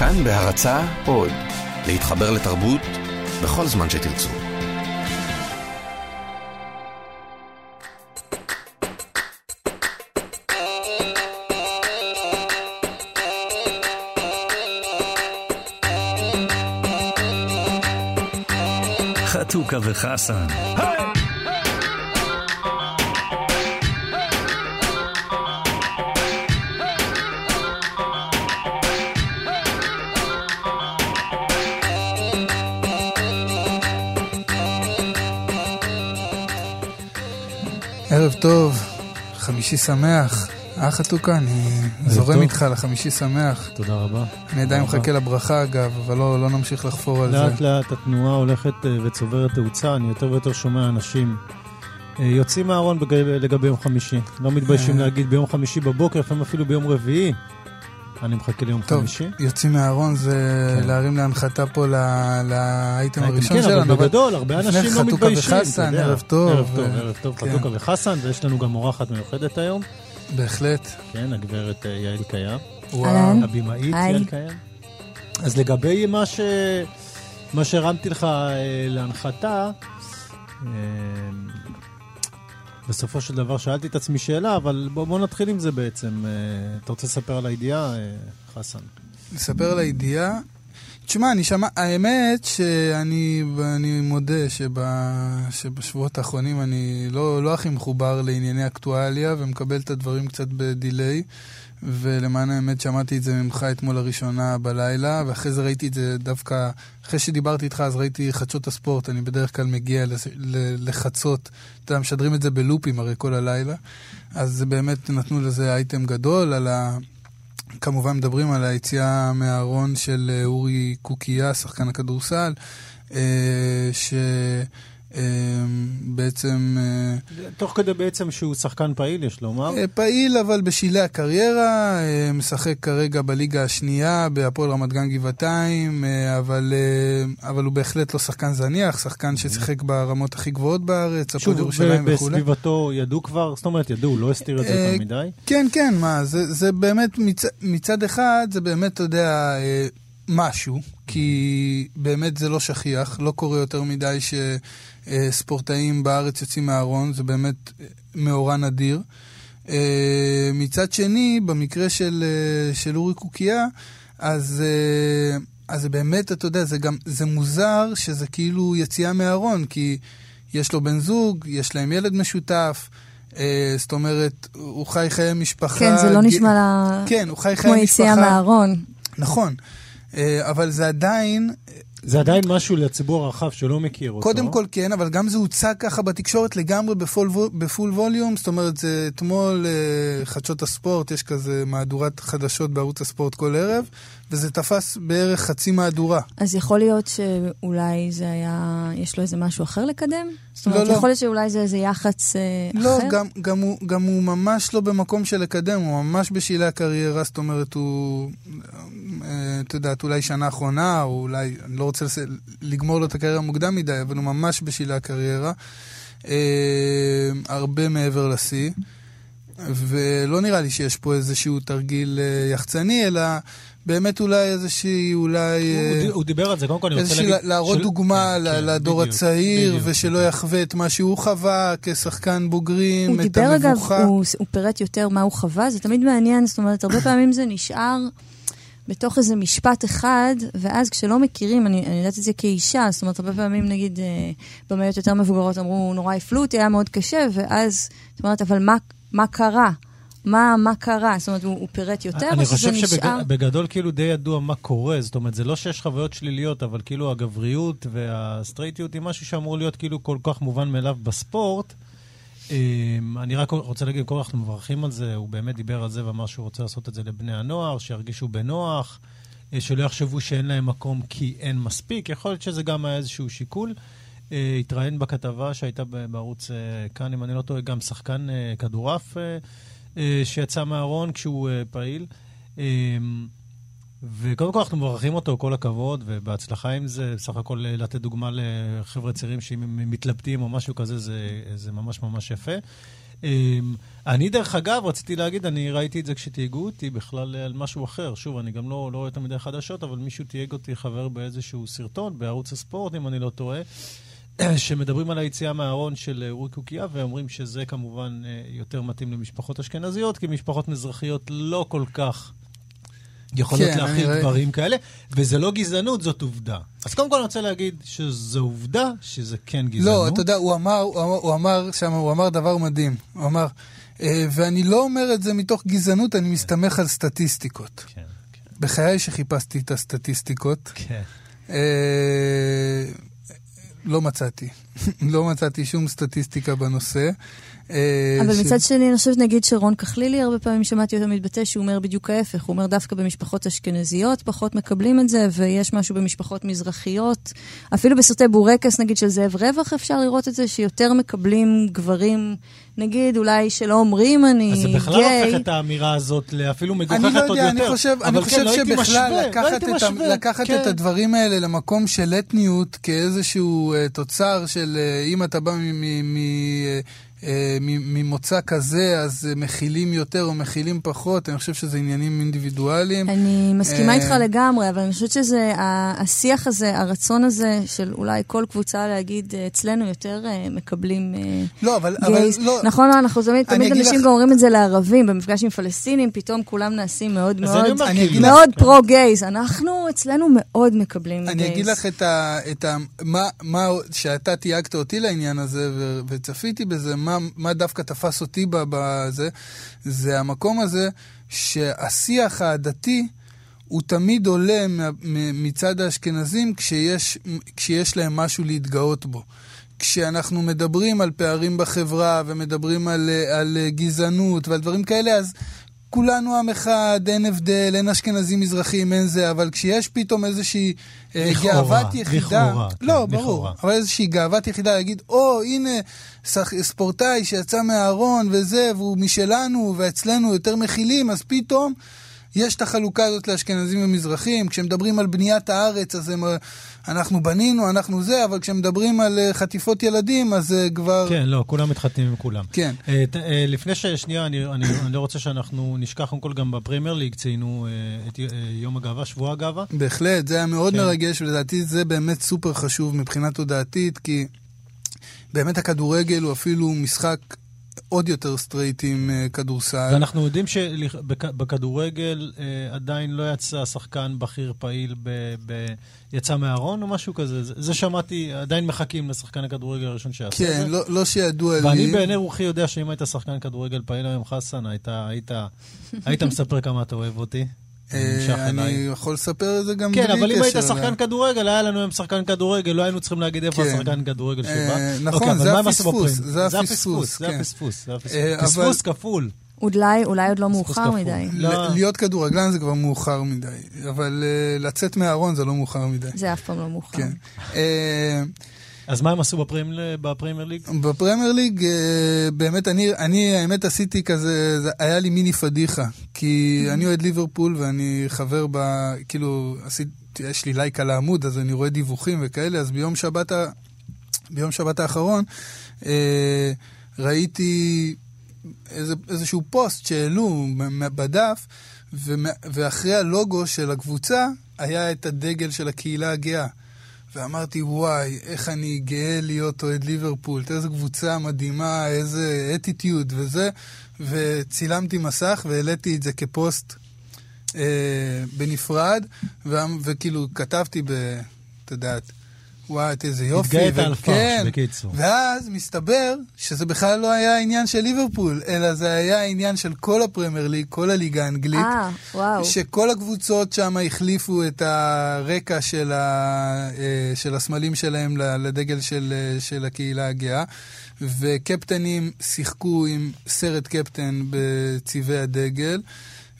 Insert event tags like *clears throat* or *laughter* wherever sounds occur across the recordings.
כאן בהרצה עוד, להתחבר לתרבות בכל זמן שתרצו. חתוכה וחסן. ערב טוב, חמישי שמח. אה חתוכה, אני זורם. איתך לחמישי שמח. תודה רבה. אני עדיין. מחכה לברכה אגב, אבל לא, לא נמשיך לחפור על זה. לאט לאט התנועה הולכת אה, וצוברת תאוצה, אני יותר ויותר שומע אנשים אה, יוצאים מהארון לגבי יום חמישי. לא מתביישים אה. להגיד ביום חמישי בבוקר, לפעמים אפילו ביום רביעי. אני מחכה ליום טוב, חמישי. יוצאים מהארון זה כן. להרים להנחתה פה לאייטם הראשון כן, שלנו. אבל בגדול, הרבה אנשים לא חתוכה מתביישים. וחסן, אתה יודע. ערב טוב. ערב טוב, ערב טוב, כן. חתוכה וחסן, ויש לנו גם אורחת מיוחדת היום. בהחלט. כן, הגברת אה, יעל קיים. וואו. היי. יעל קיים. אז לגבי מה ש... מה שהרמתי לך אה, להנחתה, אה, בסופו של דבר שאלתי את עצמי שאלה, אבל בוא, בוא נתחיל עם זה בעצם. אה, אתה רוצה לספר על הידיעה, אה, חסן? נספר על הידיעה. תשמע, אני שמע, האמת שאני אני מודה שב, שבשבועות האחרונים אני לא, לא הכי מחובר לענייני אקטואליה ומקבל את הדברים קצת בדיליי. ולמען האמת שמעתי את זה ממך אתמול לראשונה בלילה, ואחרי זה ראיתי את זה דווקא, אחרי שדיברתי איתך אז ראיתי חדשות הספורט, אני בדרך כלל מגיע לחצות, אתה יודע, משדרים את זה בלופים הרי כל הלילה, אז באמת נתנו לזה אייטם גדול על ה... כמובן מדברים על היציאה מהארון של אה, אורי קוקיה, שחקן הכדורסל, אה, שבעצם תוך כדי בעצם שהוא שחקן פעיל, יש לומר. אה, פעיל אבל בשלהי הקריירה, אה, משחק כרגע בליגה השנייה בהפועל רמת גן גבעתיים, אה, אבל, אה, אבל הוא בהחלט לא שחקן זניח, שחקן ששיחק ברמות הכי גבוהות בארץ, הפועל שוב, ירושלים וכולי. בסביבתו ידעו כבר, זאת אומרת, ידעו, לא הסתיר את זה אה, יותר מדי. כן, כן, מה, זה, זה באמת, מצ, מצד אחד, זה באמת, אתה יודע, אה, משהו, כי באמת זה לא שכיח, לא קורה יותר מדי שספורטאים בארץ יוצאים מהארון, זה באמת מאורע נדיר. אה, מצד שני, במקרה של, אה, של אורי קוקיה, אז, אה, אז באמת, אתה יודע, זה גם, זה מוזר שזה כאילו יציאה מהארון, כי יש לו בן זוג, יש להם ילד משותף, זאת אומרת, הוא חי חיי משפחה. כן, זה לא ג- נשמע לה... כן, הוא חי כמו חיי יציאה משפחה. מהארון. נכון. אה, אבל זה עדיין, זה עדיין משהו לציבור הרחב שלא מכיר אותו. קודם כל כן, אבל גם זה הוצג ככה בתקשורת לגמרי בפול, בפול ווליום, זאת אומרת, זה אתמול אה, חדשות הספורט, יש כזה מהדורת חדשות בערוץ הספורט כל ערב, וזה תפס בערך חצי מהדורה. אז יכול להיות שאולי זה היה, יש לו איזה משהו אחר לקדם? זאת אומרת, לא, לא. יכול להיות שאולי זה איזה יח"צ אה, לא, אחר? גם, גם, הוא, גם הוא ממש לא במקום של לקדם, הוא ממש בשלהי הקריירה, זאת אומרת, הוא, את יודעת, אולי שנה אחרונה, או אולי, אני לא רוצה. לגמור לו את הקריירה מוקדם מדי, אבל הוא ממש בשלהי הקריירה, אה, הרבה מעבר לשיא, ולא נראה לי שיש פה איזשהו תרגיל אה, יחצני, אלא באמת אולי איזושהי, אולי... הוא אה, הוא דיבר על זה, קודם כל אני רוצה איזושהי להגיד... להראות של- דוגמה כן, כן, לדור בדיוק, הצעיר, בדיוק, ושלא בדיוק. יחווה את מה שהוא חווה כשחקן בוגרים, הוא את דיבר, אגב, המבוכה. הוא, הוא פירט יותר מה הוא חווה, זה תמיד מעניין, זאת אומרת, הרבה פעמים זה נשאר בתוך איזה משפט אחד, ואז כשלא מכירים, אני, אני יודעת את זה כאישה, זאת אומרת, הרבה פעמים, נגיד, אה, במאיות יותר מבוגרות אמרו, נורא הפלו אותי, היה מאוד קשה, ואז, זאת אומרת, אבל מה, מה קרה? מה, מה קרה? זאת אומרת, הוא, הוא פירט יותר, אני או שזה חושב נשאר? שבגדול כאילו די ידוע מה קורה, זאת אומרת, זה לא שיש חוויות שליליות, אבל כאילו הגבריות והסטרייטיות היא משהו שאמור להיות כאילו כל כך מובן מאליו בספורט. אמ, אני רק רוצה להגיד, כל אנחנו מברכים על זה, הוא באמת דיבר על זה ואמר שהוא רוצה לעשות את זה לבני הנוער, שירגישו בנוח, אה, שלא יחשבו שאין להם מקום כי אין מספיק, יכול להיות שזה גם היה איזשהו שיקול. אה, התראיין בכתבה שהייתה בערוץ אה, כאן, אם אני לא טועה, גם שחקן כדורעף שיצא מהארון כשהוא פעיל. אה, וקודם כל אנחנו מברכים אותו, כל הכבוד, ובהצלחה עם זה. בסך הכל אה, לתת דוגמה לחבר'ה צעירים שאם הם מתלבטים או משהו כזה, זה, זה ממש ממש יפה. אמ, אני, דרך אגב, רציתי להגיד, אני ראיתי את זה כשתייגו אותי בכלל על משהו אחר. שוב, אני גם לא, לא רואה יותר מדי חדשות, אבל מישהו תייג אותי חבר באיזשהו סרטון, בערוץ הספורט, אם אני לא טועה, *clears throat* שמדברים על היציאה מהארון של אה, אורי קוקיה, ואומרים שזה כמובן אה, יותר מתאים למשפחות אשכנזיות, כי משפחות מזרחיות לא כל כך יכולות כן, להכיל אני- דברים כאלה, וזה לא גזענות, זאת עובדה. אז קודם כל אני רוצה להגיד שזו עובדה שזה כן גזענות. לא, אתה יודע, הוא אמר, הוא אמר, הוא אמר שם, הוא אמר דבר מדהים. הוא אמר, אה, ואני לא אומר את זה מתוך גזענות, אני מסתמך על סטטיסטיקות. כן, כן, בחיי שחיפשתי את הסטטיסטיקות, כן. לא מצאתי. *laughs* לא מצאתי שום סטטיסטיקה בנושא. אה, אבל ש- מצד שני, אני חושבת, נגיד שרון כחלילי, הרבה פעמים שמעתי אותו מתבטא שהוא אומר בדיוק ההפך. הוא אומר דווקא במשפחות אשכנזיות פחות מקבלים את זה, ויש משהו במשפחות מזרחיות. אפילו בסרטי בורקס, נגיד, של זאב רווח, אפשר לראות את זה, שיותר מקבלים גברים, נגיד, אולי שלא אומרים אני אז זה גיי. בכלל הופך את האמירה הזאת לאפילו מגוחכת אני עוד לא יותר. יודע, אני חושב, אני אבל חושב כן, לא שבכלל משווה, לא לקחת, הייתי את, משווה, לקחת כן. את הדברים האלה למקום של אתניות כאיזשהו uh, תוצר של uh, אם אתה בא מ- מ- מ- uh, מ- ממוצא כזה, אז uh, מכילים יותר או מכילים פחות, אני חושב שזה עניינים אינדיבידואליים. אני מסכימה אה, איתך לגמרי, אבל אני חושבת שזה, ה- השיח הזה, הרצון הזה של אולי כל קבוצה להגיד, אה, אצלנו יותר אה, מקבלים אה, לא, אבל, אבל גייז. לא, נכון, אנחנו תמיד, אני תמיד אנשים לך- גם אומרים את זה לערבים, במפגש עם פלסטינים, פתאום כולם נעשים מאוד אני מאוד, אני מאוד פרו-גייז. אנחנו, אצלנו מאוד מקבלים אני גייז. אגיד לך את ה... את ה מה, מה, שאתה תייגת אותי לעניין הזה וצפיתי בזה, מה, מה דווקא תפס אותי בזה, זה המקום הזה שהשיח הדתי הוא תמיד עולה מה- מצד האשכנזים כשיש, כשיש להם משהו להתגאות בו. כשאנחנו מדברים על פערים בחברה ומדברים על, על גזענות ועל דברים כאלה, אז כולנו עם אחד, אין הבדל, אין אשכנזים מזרחים, אין זה, אבל כשיש פתאום איזושהי לכאורה, גאוות יחידה, לכאורה, כן, לא, ברור, לכאורה. אבל איזושהי גאוות יחידה להגיד, או, הנה, ספורטאי שיצא מהארון וזה, והוא משלנו, ואצלנו יותר מכילים, אז פתאום יש את החלוקה הזאת לאשכנזים ומזרחים. כשמדברים על בניית הארץ, אז הם, אה, אנחנו בנינו, אנחנו זה, אבל כשמדברים על אה, חטיפות ילדים, אז זה כבר... כן, לא, כולם מתחתנים עם כולם. כן. אה, ת- אה, לפני ש... שנייה, אני, אני, אני לא רוצה שאנחנו נשכח, קודם כל גם בפרמייר ליג ציינו אה, את אה, יום הגאווה, שבוע הגאווה. בהחלט, זה היה מאוד כן. מרגש, ולדעתי זה באמת סופר חשוב מבחינה תודעתית, כי באמת הכדורגל הוא אפילו משחק עוד יותר סטרייט עם אה, כדורסל. ואנחנו יודעים שבכדורגל אה, עדיין לא יצא שחקן בכיר פעיל, ב, ב, יצא מהארון או משהו כזה. זה, זה שמעתי, עדיין מחכים לשחקן הכדורגל הראשון שיעשה את כן, זה. לא, לא שידוע לי. ואני בעיני רוחי יודע שאם היית שחקן כדורגל פעיל היום, חסן, היית, היית, היית מספר כמה אתה אוהב אותי. אה, אני. יכול לספר את זה גם כן, בלי אבל אם היית קשר שחקן כדורגל, היה לנו היום שחקן כדורגל, לא היינו צריכים להגיד איפה כן. השחקן כדורגל אה, שבא. נכון, אוקיי, אבל זה עשו הפספוס? זה הפספוס, הפספוס, זה כן. הפספוס, זה הפספוס. אה, אבל- פספוס כפול. אולי, אולי עוד לא מאוחר. מדי. לא. להיות כדורגלן זה כבר מאוחר מדי, אבל לצאת מהארון זה לא מאוחר מדי. זה אף פעם לא מאוחר. אז מה הם עשו בפרמייר ליג? בפרמייר ליג, אה, באמת, אני, אני האמת עשיתי כזה, זה היה לי מיני פדיחה. כי אני אוהד ליברפול ואני חבר ב... כאילו, עשיתי, יש לי לייק על העמוד, אז אני רואה דיווחים וכאלה, אז ביום שבת, ביום שבת האחרון אה, ראיתי איזה, איזשהו פוסט שהעלו בדף, ומ- ואחרי הלוגו של הקבוצה היה את הדגל של הקהילה הגאה. ואמרתי, וואי, איך אני גאה להיות אוהד ליברפול, איזה קבוצה מדהימה, איזה אטיטיוד וזה, וצילמתי מסך והעליתי את זה כפוסט אה, בנפרד, ו- וכאילו כתבתי ב... את יודעת, וואי, איזה יופי. התגאית על פרש, כן. בקיצור. ואז מסתבר שזה בכלל לא היה עניין של ליברפול, אלא זה היה עניין של כל הפרמייר ליג, כל הליגה האנגלית. אה, וואו. שכל הקבוצות שם החליפו את הרקע של, ה, אה, של הסמלים שלהם ל- לדגל של, אה, של הקהילה הגאה, וקפטנים שיחקו עם סרט קפטן בצבעי הדגל,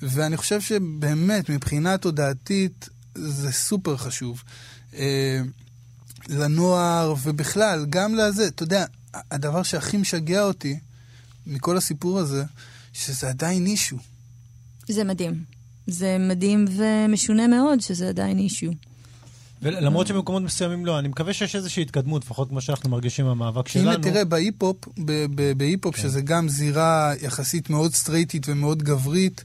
ואני חושב שבאמת, מבחינה תודעתית, זה סופר חשוב. לנוער, ובכלל, גם לזה, אתה יודע, הדבר שהכי משגע אותי מכל הסיפור הזה, שזה עדיין אישו. זה מדהים. זה מדהים ומשונה מאוד שזה עדיין אישיו. ולמרות שבמקומות מסוימים לא, אני מקווה שיש איזושהי התקדמות, לפחות כמו שאנחנו מרגישים במאבק שלנו. הנה, תראה, בהיפ-הופ, בהיפ-הופ, כן. שזה גם זירה יחסית מאוד סטרייטית ומאוד גברית,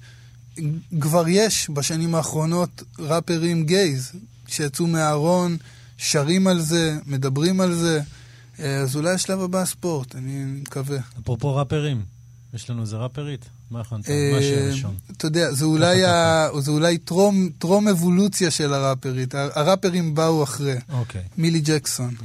כבר יש בשנים האחרונות ראפרים גייז שיצאו מהארון, שרים על זה, מדברים על זה. אה, אז אולי השלב הבא הספורט, אני מקווה. אפרופו ראפרים, יש לנו איזה ראפרית? מה הכנת? אה, מה השיר הראשון? אתה יודע, זה אולי, ה... זה אולי טרום, טרום אבולוציה של הראפרית. הראפרים באו אחרי. אוקיי. מילי ג'קסון.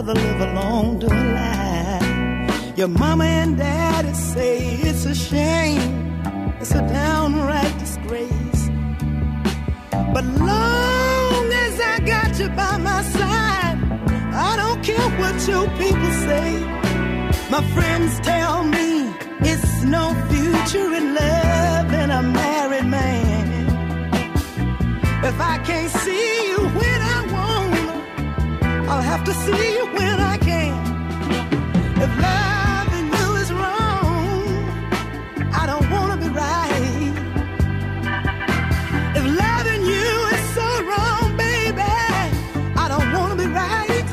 Rather live alone to a lie. Your mama and daddy say it's a shame, it's a downright disgrace. But long as I got you by my side, I don't care what your people say. My friends tell me it's no future in love in a married man. If I can't see I'll have to see you when I can. If loving you is wrong, I don't wanna be right. If loving you is so wrong, baby, I don't wanna be right.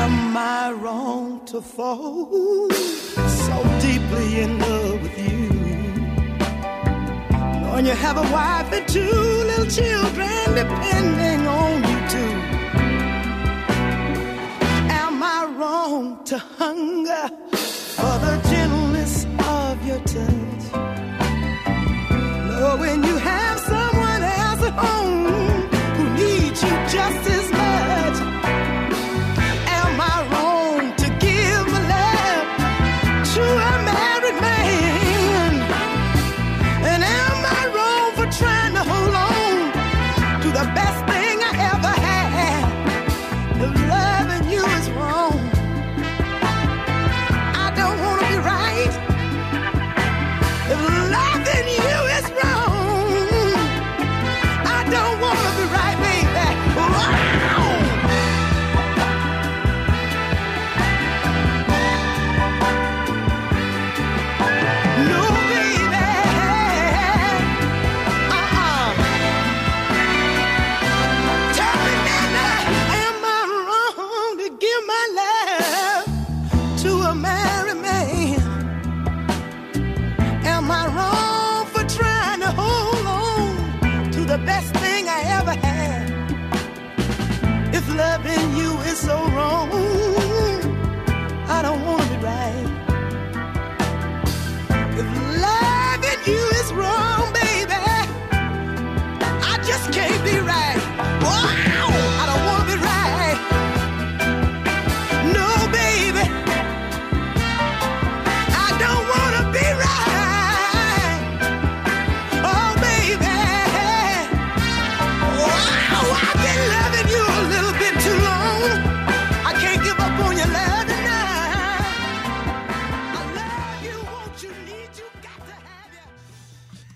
Am I wrong to fall so deeply in love with you? Knowing you have a wife and two little children depending on you to hunger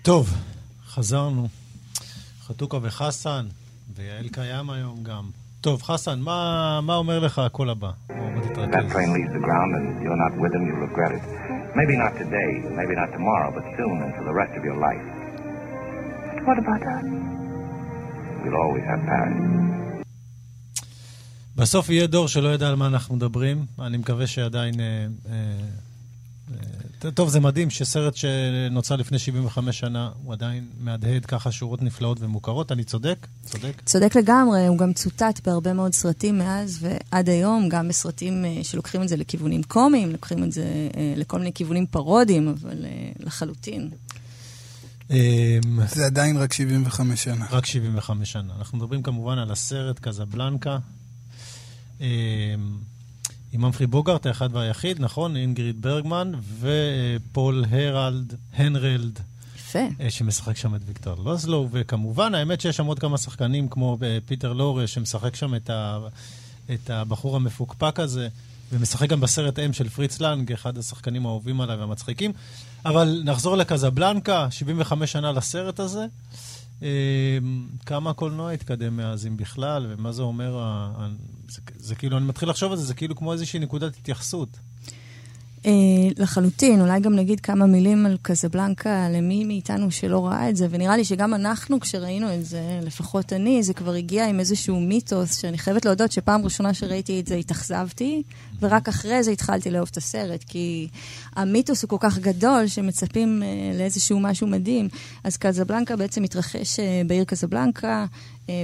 טוב, חזרנו. חתוקה וחסן, ויעל קיים היום גם. טוב, חסן, מה, מה אומר לך הקול הבא? בוא תתרכז. Maybe not today, maybe not tomorrow, but soon and for the rest of your life. What about us? We'll always have Paris. בסוף יהיה דור שלא ידע על מה אנחנו מדברים. אני מקווה שעדיין... אה, אה, אה, טוב, זה מדהים שסרט שנוצר לפני 75 שנה, הוא עדיין מהדהד ככה שורות נפלאות ומוכרות. אני צודק? צודק? צודק לגמרי, הוא גם צוטט בהרבה מאוד סרטים מאז ועד היום, גם בסרטים אה, שלוקחים את זה לכיוונים קומיים, לוקחים את זה אה, לכל מיני כיוונים פרודיים, אבל אה, לחלוטין. אה, זה עדיין רק 75 שנה. רק 75 שנה. אנחנו מדברים כמובן על הסרט קזבלנקה. עם אמפרי בוגרט, האחד והיחיד, נכון? אינגריד ברגמן, ופול הרלד, הנרלד יפה. אה, שמשחק שם את ויקטור לוזלו, וכמובן, האמת שיש שם עוד כמה שחקנים, כמו אה, פיטר לורה, שמשחק שם את, ה, את הבחור המפוקפק הזה, ומשחק גם בסרט אם של פריץ לנג, אחד השחקנים האהובים עליי והמצחיקים. אבל נחזור לקזבלנקה, 75 שנה לסרט הזה. אה, כמה הקולנוע התקדם מאז, אם בכלל, ומה זה אומר, זה כאילו, אני מתחיל לחשוב על זה, זה כאילו כמו איזושהי נקודת התייחסות. אה, לחלוטין, אולי גם נגיד כמה מילים על קזבלנקה למי מאיתנו שלא ראה את זה, ונראה לי שגם אנחנו, כשראינו את זה, לפחות אני, זה כבר הגיע עם איזשהו מיתוס, שאני חייבת להודות שפעם ראשונה שראיתי את זה התאכזבתי, ורק אחרי זה התחלתי לאהוב את הסרט, כי המיתוס הוא כל כך גדול, שמצפים אה, לאיזשהו משהו מדהים. אז קזבלנקה בעצם מתרחש אה, בעיר קזבלנקה,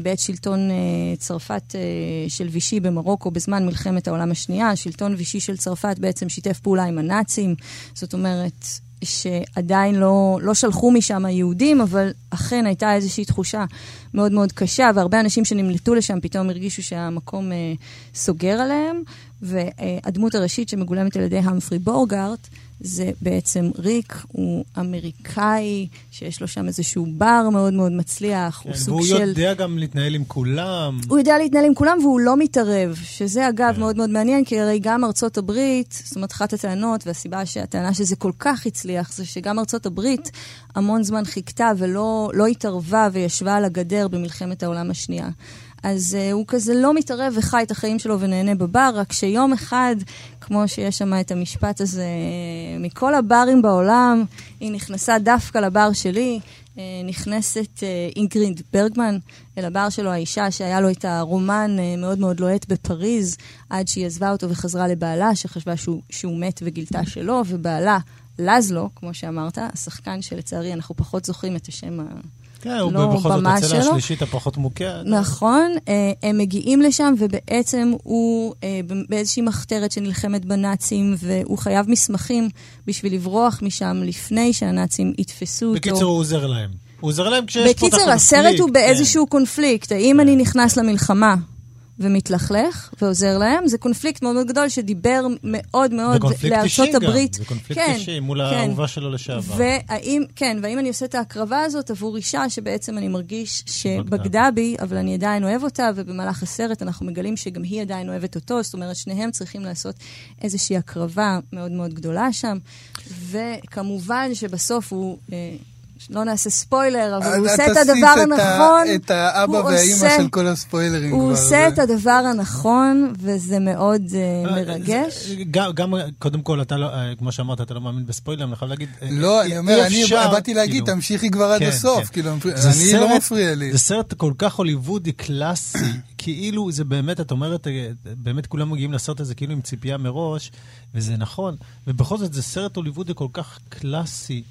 בעת שלטון אה, צרפת אה, של וישי במרוקו בזמן מלחמת העולם השנייה. שלטון וישי של צרפת בעצם שיתף פעולה עם הנאצים, זאת אומרת שעדיין לא, לא שלחו משם היהודים, אבל אכן הייתה איזושהי תחושה מאוד מאוד קשה, והרבה אנשים שנמלטו לשם פתאום הרגישו שהמקום אה, סוגר עליהם, והדמות הראשית שמגולמת על ידי המפרי בורגארט, זה בעצם ריק, הוא אמריקאי, שיש לו שם איזשהו בר מאוד מאוד מצליח, כן, הוא סוג והוא של... יודע גם להתנהל עם כולם. הוא יודע להתנהל עם כולם והוא לא מתערב, שזה אגב מאוד מאוד מעניין, כי הרי גם ארצות הברית, זאת אומרת, אחת הטענות, והסיבה שהטענה שזה כל כך הצליח, זה שגם ארצות הברית המון זמן חיכתה ולא לא התערבה וישבה על הגדר במלחמת העולם השנייה. אז uh, הוא כזה לא מתערב וחי את החיים שלו ונהנה בבר, רק שיום אחד, כמו שיש שם את המשפט הזה, אה, מכל הברים בעולם, היא נכנסה דווקא לבר שלי, אה, נכנסת אה, אינגריד ברגמן אל הבר שלו, האישה שהיה לו את הרומן אה, מאוד מאוד לוהט בפריז, עד שהיא עזבה אותו וחזרה לבעלה, שחשבה שהוא, שהוא מת וגילתה שלא, ובעלה, לזלו, כמו שאמרת, השחקן שלצערי אנחנו פחות זוכרים את השם ה... כן, הוא לא בכל זאת הצלע שלו. השלישית הפחות מוכרת. נכון, אה, הם מגיעים לשם ובעצם הוא אה, באיזושהי מחתרת שנלחמת בנאצים והוא חייב מסמכים בשביל לברוח משם לפני שהנאצים יתפסו אותו. בקיצור, הוא עוזר להם. הוא עוזר להם כשיש פה את הקונפליקט. בקיצר, הסרט הוא כן. באיזשהו קונפליקט. האם אני נכנס למלחמה ומתלכלך ועוזר להם? זה קונפליקט מאוד מאוד גדול שדיבר מאוד מאוד לארצות הברית. זה קונפליקט כן, אישי מול כן. האהובה שלו לשעבר. והאם, כן, והאם אני עושה את ההקרבה הזאת עבור אישה שבעצם אני מרגיש שבגדה בי, אבל אני עדיין אוהב אותה, ובמהלך הסרט אנחנו מגלים שגם היא עדיין אוהבת אותו, זאת אומרת, שניהם צריכים לעשות איזושהי הקרבה מאוד מאוד גדולה שם. וכמובן שבסוף הוא... אה, לא נעשה ספוילר, אבל הוא את עושה את הדבר הנכון. את האבא הוא והאימא של כל הספוילרים כבר. הוא עושה את הדבר הנכון, וזה מאוד אה, מרגש. זה- גם, קודם כל, אתה לא, אה, כמו שאמרת, אתה לא מאמין בספוילרים, אני חייב להגיד... אה, לא, אני אומר, אני באתי להגיד, כאילו. תמשיכי כבר עד כן, הסוף. כן. כאילו, אני לא מפריע לי. זה סרט כל כך הוליוודי קלאסי, *coughs* כאילו זה באמת, את אומרת, אה, באמת כולם מגיעים לסרט הזה כאילו עם ציפייה מראש, וזה נכון, ובכל זאת זה סרט הוליוודי כל כך קלאסי,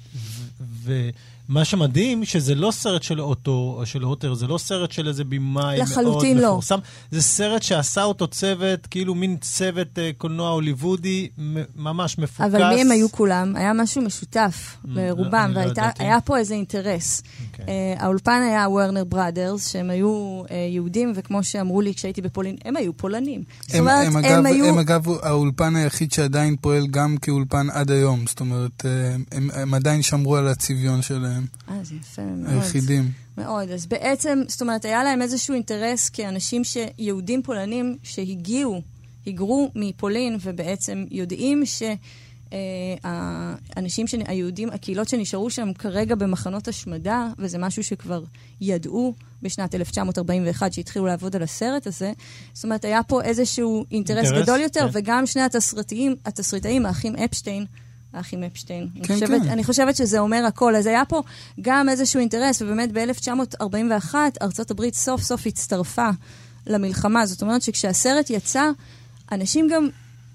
ו- ומה שמדהים, שזה לא סרט של אוטו, או של הוטר, זה לא סרט של איזה במאי מאוד לא. מפורסם, זה סרט שעשה אותו צוות, כאילו מין צוות אה, קולנוע הוליוודי, ממש מפוקס. אבל מי הם היו כולם? היה משהו משותף לרובם, לא ידעתי. והיה פה איזה אינטרס. אוקיי. אה, האולפן היה וורנר בראדרס, שהם היו אה, יהודים, וכמו שאמרו לי כשהייתי בפולין, הם היו פולנים. זאת הם, אומרת, הם, הם אגב, היו... הם אגב האולפן היחיד שעדיין פועל גם כאולפן עד היום. זאת אומרת, אה, הם, הם עדיין שמרו על הצביון שלהם, אה, זה יפה מאוד. היחידים. מאוד. אז בעצם, זאת אומרת, היה להם איזשהו אינטרס כאנשים ש... יהודים פולנים שהגיעו, היגרו מפולין, ובעצם יודעים ש... אה, האנשים, היהודים, הקהילות שנשארו שם כרגע במחנות השמדה, וזה משהו שכבר ידעו בשנת 1941, שהתחילו לעבוד על הסרט הזה. זאת אומרת, היה פה איזשהו אינטרס, אינטרס, גדול יותר, כן. וגם שני התסריטאים, התסריטאים, האחים אפשטיין, האחים אפשטיין. אני כן, חושבת, כן. אני חושבת שזה אומר הכל. אז היה פה גם איזשהו אינטרס, ובאמת ב-1941 ארצות הברית סוף סוף הצטרפה למלחמה. זאת אומרת שכשהסרט יצא, אנשים גם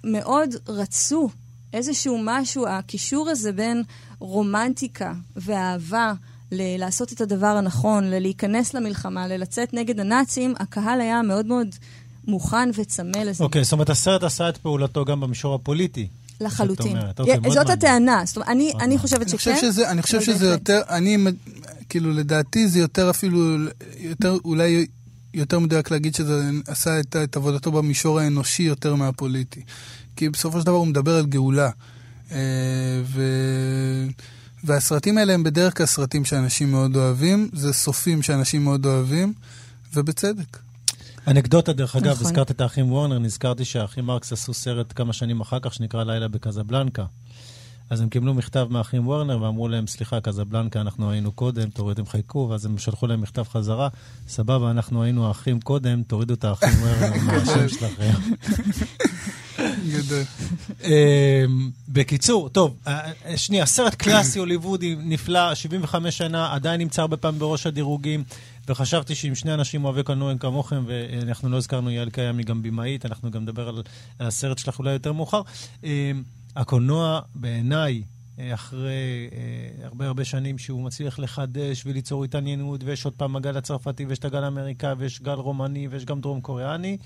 מאוד רצו איזשהו משהו, הקישור הזה בין רומנטיקה ואהבה ל- לעשות את הדבר הנכון, ללהיכנס למלחמה, ללצאת נגד הנאצים, הקהל היה מאוד מאוד מוכן וצמא לזה. אוקיי, זאת אומרת, הסרט עשה את פעולתו גם במישור הפוליטי. לחלוטין. אומרת, אוקיי, מאוד זאת מעניין. הטענה. זאת אומרת, אני, מאוד אני. חושבת אני שכן. חושב שזה, אני חושב שזה. יותר, אני, כאילו, לדעתי זה יותר אפילו, יותר, אולי יותר מדויק להגיד שזה עשה את, את עבודתו במישור האנושי יותר מהפוליטי. כי בסופו של דבר הוא מדבר על גאולה. אה, ו... והסרטים האלה הם בדרך כלל סרטים שאנשים מאוד אוהבים, זה סופים שאנשים מאוד אוהבים, ובצדק. אנקדוטה, דרך אגב, נכון. הזכרת את האחים וורנר, נזכרתי שהאחים מרקס עשו סרט כמה שנים אחר כך שנקרא לילה בקזבלנקה. אז הם קיבלו מכתב מהאחים וורנר ואמרו להם, סליחה, קזבלנקה, אנחנו היינו קודם, תורידו, הם חיכו, ואז הם שלחו להם מכתב חזרה, סבבה, אנחנו היינו האחים קודם, תורידו את האחים וורנר *laughs* מהשם שלכם. *laughs* אמ, בקיצור, טוב, אה, אה, שנייה, סרט קלאסי הוליוודי נפלא, 75 שנה, עדיין נמצא הרבה פעמים בראש הדירוגים, וחשבתי שאם שני אנשים אוהבי קולנוע הם כמוכם, ואנחנו לא הזכרנו, יעל קיים היא גם במאית, אנחנו גם נדבר על הסרט שלך אולי יותר מאוחר. אמ, הקולנוע, בעיניי, אה, אחרי הרבה הרבה שנים שהוא מצליח לחדש וליצור התעניינות, ויש עוד פעם הגל הצרפתי, ויש את הגל האמריקאי, ויש גל רומני, ויש גם דרום קוריאני.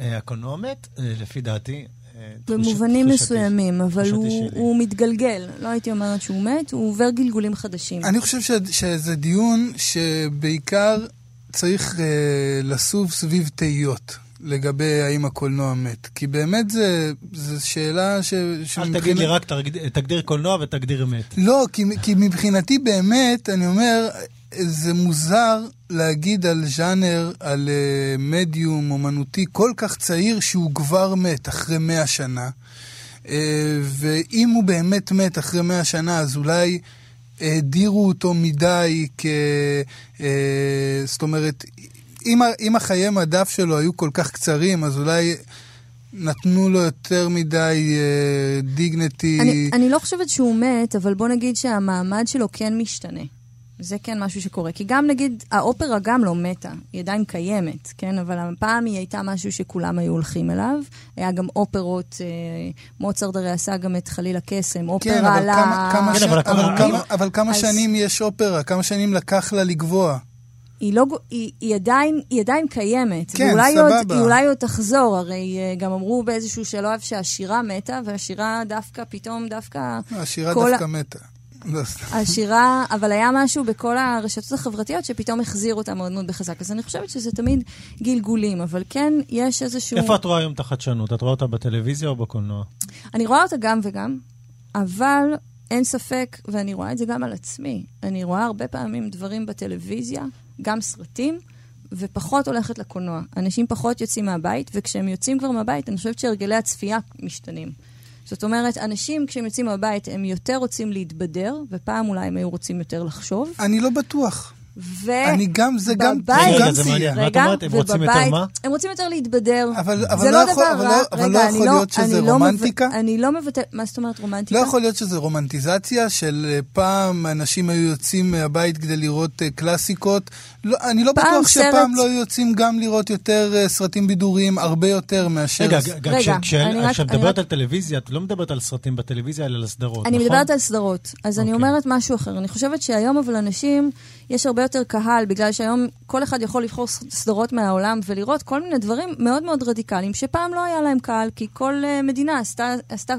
אה, הקולנוע מת, אה, לפי דעתי. אה, במובנים תחושתי. מסוימים, אבל הוא. הוא מתגלגל. לא הייתי אומרת שהוא מת, הוא עובר גלגולים חדשים. אני חושב ש, שזה דיון שבעיקר צריך uh, לסוב סביב תהיות לגבי האם הקולנוע מת. כי באמת זה, זה שאלה ש... אל תגיד לי רק, תגד- תגדיר קולנוע ותגדיר אמת. לא, כי, כי מבחינתי באמת, אני אומר, זה מוזר להגיד על ז'אנר, על uh, מדיום אומנותי כל כך צעיר שהוא כבר מת אחרי מאה שנה. Uh, ואם הוא באמת מת אחרי מאה שנה, אז אולי האדירו אותו מדי כ... Uh, זאת אומרת, אם, אם החיי מדף שלו היו כל כך קצרים, אז אולי נתנו לו יותר מדי דיגנטי. אני, אני לא חושבת שהוא מת, אבל בוא נגיד שהמעמד שלו כן משתנה. זה כן משהו שקורה. כי גם נגיד, האופרה גם לא מתה, היא עדיין קיימת, כן? אבל הפעם היא הייתה משהו שכולם היו הולכים אליו. היה גם אופרות, אה, מוצרט הרי עשה גם את חליל הקסם, אופרה כן, אבל ל... כמה, כמה, כן, ש... אבל אבל, כמה, אבל כמה אז- שנים יש אופרה? כמה שנים לקח לה לגבוה? היא, לא, היא, היא, עדיין, היא עדיין קיימת. כן, ואולי סבבה. עוד, היא אולי עוד תחזור, הרי אה, גם אמרו באיזשהו שלב שהשירה מתה, והשירה דווקא, פתאום דווקא... השירה כל דווקא מתה. השירה, אבל היה משהו בכל הרשתות החברתיות שפתאום החזיר אותה מאוד מאוד בחזק. אז אני חושבת שזה תמיד גלגולים, אבל כן יש איזשהו... איפה את רואה היום את החדשנות? את רואה אותה בטלוויזיה או בקולנוע? אני רואה אותה גם וגם, אבל אין ספק, ואני רואה את זה גם על עצמי, אני רואה הרבה פעמים דברים בטלוויזיה, גם סרטים, ופחות הולכת לקולנוע. אנשים פחות יוצאים מהבית, וכשהם יוצאים כבר מהבית, אני חושבת שהרגלי הצפייה משתנים. זאת אומרת, אנשים כשהם יוצאים מהבית, הם יותר רוצים להתבדר, ופעם אולי הם היו רוצים יותר לחשוב. אני לא בטוח. ו... אני גם, זה גם, זה בבית- גם רגע, זה מעניין. סייע. מה את רגע, אומרת? הם רוצים יותר מה? הם רוצים יותר להתבדר. אבל, אבל זה לא, לא יכול, דבר אבל רע. לא, אבל רגע, לא אני יכול להיות שזה אני לא רומנטיקה? אני לא מבטא... מה זאת אומרת רומנטיקה? לא יכול להיות שזה רומנטיזציה של אה, פעם אנשים היו יוצאים מהבית כדי לראות אה, קלאסיקות. לא, אני לא בטוח סרט- שפעם לא היו יוצאים גם לראות יותר אה, סרטים בידוריים, הרבה יותר מאשר... רגע, רגע, אני כשאת אני מדברת רק- על טלוויזיה, את לא מדברת על סרטים בטלוויזיה, אלא על הסדרות, אני נכון? מדברת על סדרות. אז אני אוקיי. אומרת משהו אחר. אני חושבת שהיום אבל אנשים, יש הרבה יותר קהל, בגלל שהיום כל אחד יכול לבחור סדרות מהעולם ולראות כל מיני דברים מאוד מאוד רדיקליים, שפעם לא היה להם קהל, כי כל uh, מדינה עשתה, עשתה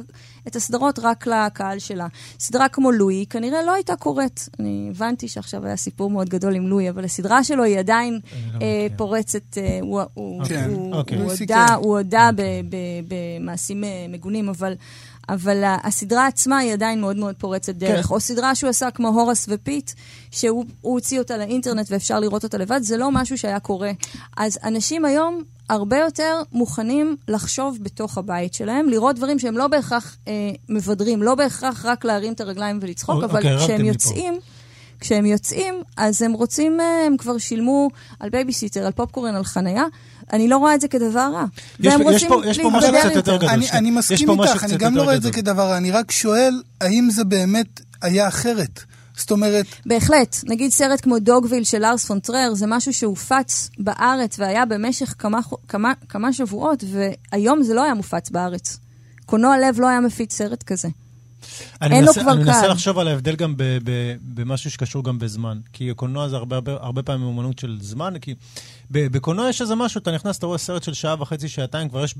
את הסדרות רק לקהל שלה. סדרה כמו לואי כנראה לא הייתה קורית. אני הבנתי שעכשיו היה סיפור מאוד גדול עם לואי, אבל הסדרה שלו היא עדיין לא אה. פורצת, אה, הוא, הוא, כן, הוא, אוקיי. הוא הוא הודה. הוא הודה ב- ב- במעשים אה, מגונים, אבל... אבל הסדרה עצמה היא עדיין מאוד מאוד פורצת דרך. כן. או סדרה שהוא עשה כמו הורס ופיט, שהוא הוא הוציא אותה לאינטרנט ואפשר לראות אותה לבד, זה לא משהו שהיה קורה. אז אנשים היום הרבה יותר מוכנים לחשוב בתוך הבית שלהם, לראות דברים שהם לא בהכרח אה, מבדרים, לא בהכרח רק להרים את הרגליים ולצחוק, אוקיי, אבל הרמתם כשהם לי פה. יוצאים... כשהם יוצאים, אז הם רוצים, אה, הם כבר שילמו על בייביסיטר, על פופקורן, על חנייה. אני לא רואה את זה כדבר רע. יש והם פה- יש רוצים פה- יש פה משהו קצת יותר גדול. אני. אני מסכים איתך, אני גם לא רואה את זה. כדבר רע, אני רק שואל, האם זה באמת היה אחרת? זאת אומרת, בהחלט. נגיד סרט כמו דוגוויל של לארס פון טרייר, זה משהו שהופץ בארץ והיה במשך כמה, כמה, כמה שבועות, והיום זה לא היה מופץ בארץ. קולנוע לב לא היה מפיץ סרט כזה. אני אין לו מנסה- כבר אני מנסה קהל. לחשוב על ההבדל גם ב- ב- במשהו שקשור גם בזמן. כי קולנוע זה הרבה, הרבה, הרבה פעמים אומנות של זמן, כי בקולנוע יש איזה משהו, אתה נכנס, אתה רואה סרט של שעה וחצי, שעתיים, כבר יש,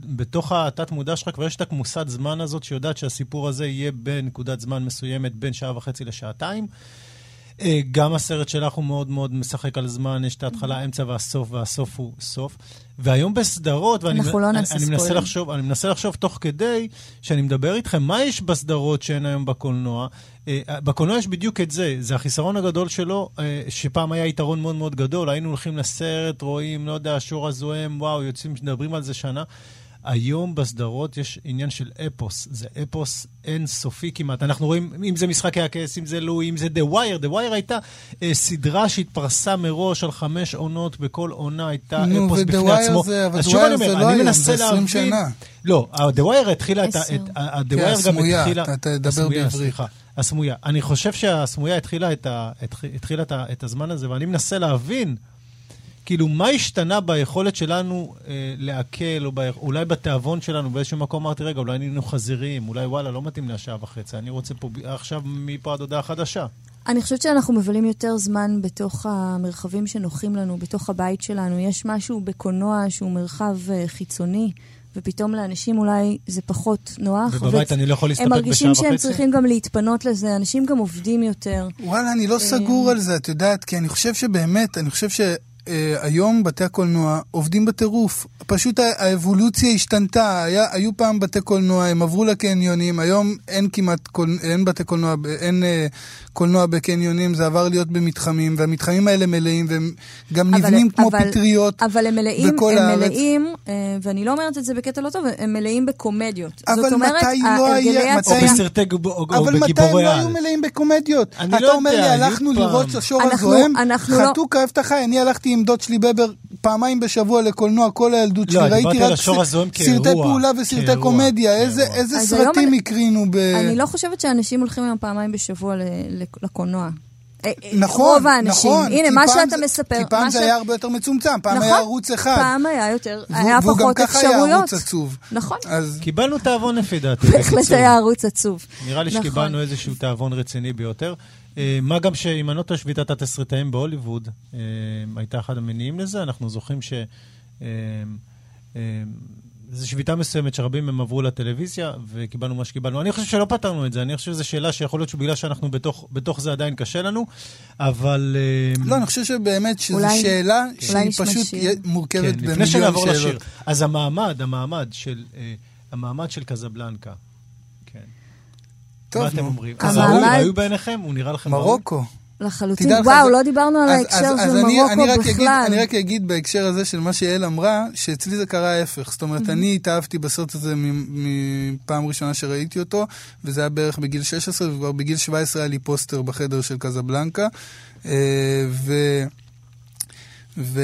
בתוך התת-מודע שלך, כבר יש את הכמוסת זמן הזאת, שיודעת שהסיפור הזה יהיה בנקודת זמן מסוימת, בין שעה וחצי לשעתיים. אה, גם הסרט שלך הוא מאוד מאוד משחק על זמן, יש את ההתחלה, האמצע והסוף, והסוף הוא סוף. והיום בסדרות, ואני אנחנו לא אני- אני מנסה. לחשוב, אני מנסה לחשוב תוך כדי שאני מדבר איתכם, מה יש בסדרות שאין היום בקולנוע? אה, בקולנוע יש בדיוק את זה, זה החיסרון הגדול שלו, אה, שפעם היה יתרון מאוד מאוד גדול, היינו הולכים לסרט, רואים, לא יודע, השור הזוהם, וואו, יוצאים, מדברים על זה שנה. היום בסדרות יש עניין של אפוס, זה אפוס אינסופי כמעט. אנחנו רואים, אם זה משחקי הכס, אם זה לואי, אם זה The Wire. The Wire הייתה אה, סדרה שהתפרסה מראש על חמש עונות, בכל עונה הייתה נו, אפוס ו- The בפני Wire עצמו. זה- אבל The Wire זה לא היום, זה 20 להבין... שנה. לא, The Wire התחילה את. את The כן, Wire גם הסמויה, התחילה... אתה תדבר בעברית. הסמויה. אני חושב שהסמויה התחילה את, ה, התח- התחילה את, ה, את הזמן הזה, ואני מנסה להבין, כאילו, מה השתנה ביכולת שלנו אה, לעכל, או ב, אולי בתיאבון שלנו, באיזשהו מקום אמרתי, רגע, אולי נהיינו חזירים, אולי וואלה, לא מתאים לי השעה וחצי, אני רוצה פה עכשיו מפה עד הודעה חדשה. אני חושבת שאנחנו מבלים יותר זמן בתוך המרחבים שנוחים לנו, בתוך הבית שלנו. יש משהו בקולנוע שהוא מרחב אה, חיצוני, ופתאום לאנשים אולי זה פחות נוח. ובבית ו- אני לא יכול להסתפק הם בשעה מרגישים שהם וחצי? צריכים גם להתפנות לזה. אנשים גם עובדים יותר. וואלה, אני לא סגור על זה, את יודעת, כי אני חושב שבאמת, אני חושב שהיום בתי הקולנוע עובדים בטירוף. פשוט האבולוציה השתנתה. היה, היו פעם בתי קולנוע, הם עברו לקניונים, היום אין כמעט, קול, אין בתי קולנוע, אין אה, קולנוע בקניונים, זה עבר להיות במתחמים, והמתחמים האלה מלאים, והם גם אבל- נבנים כמו אבל- פטריות. אבל הם מלאים, בכל הם הארץ. מלאים, אה, ואני לא אומרת את זה בקטע לא טוב, הם מלאים בקומדיות. אבל זאת אומרת, מתי לא ההרגלי היה- הצ- או בסרטי גיב- או, או אבל מתי הם לא. היו מלאים בקומדיות? אני אתה לא אומר יודע, לי, הלכנו פעם. לראות השור אנחנו- הזוהם, לא- את החי, אני הלכתי עם דוד שלי בבר פעמיים בשבוע לקולנוע, כל הילדות לא, שלי, ראיתי רק סרטי פעולה וסרטי קומדיה, איזה סרטים הקרינו ב... אני לא חושבת שאנשים הולכים היום פעמיים בשבוע ל- לקולנוע. אה, אה, נכון, רוב האנשים. נכון. הנה, מה שאתה זה- מספר. כי פעם מה זה ש- היה הרבה יותר מצומצם, פעם נכון, היה ערוץ אחד. פעם היה יותר, והוא- היה והוא גם פחות ככה היה אפשרויות. ערוץ עצוב. נכון. אז קיבלנו תיאבון לפי דעתי. בהחלט. היה ערוץ עצוב. נראה לי נכון. שקיבלנו איזשהו תיאבון רציני ביותר. אה, מה גם שאם אני לא טועה, שביתת התסריטאים בהוליווד הייתה אחד המניעים לזה. אנחנו זוכרים ש... זו שביתה מסוימת שרבים מהם עברו לטלוויזיה וקיבלנו מה שקיבלנו. אני חושב שלא פתרנו את זה, אני חושב שזו שאלה שיכול להיות שבגלל שאנחנו בתוך, בתוך זה עדיין קשה לנו, אבל... אה, לא, אני חושב שבאמת שזו אולי- שאלה אולי שהיא פשוט שיר. מורכבת כן, לפני במיליון שנעבור לשיר. שאלות. אז המעמד, המעמד של, אה, המעמד של קזבלנקה. כן. טוב, מה אתם. אומרים? המעמד- ראוי, ראוי בעיניכם? הוא נראה לכם ראוי? מרוקו. לחלוטין. וואו, זה- לא דיברנו על אז- ההקשר אז- של אז אני- אני מרוקו רק אגיד- בכלל. אני רק אגיד בהקשר הזה של מה שיעל אמרה, שאצלי זה קרה ההפך. זאת אומרת, אני התאהבתי בסרט הזה מ- מפעם ראשונה שראיתי אותו, וזה היה בערך בגיל 16, וכבר בגיל 17 היה לי פוסטר בחדר של קזבלנקה. אה, ו... ו...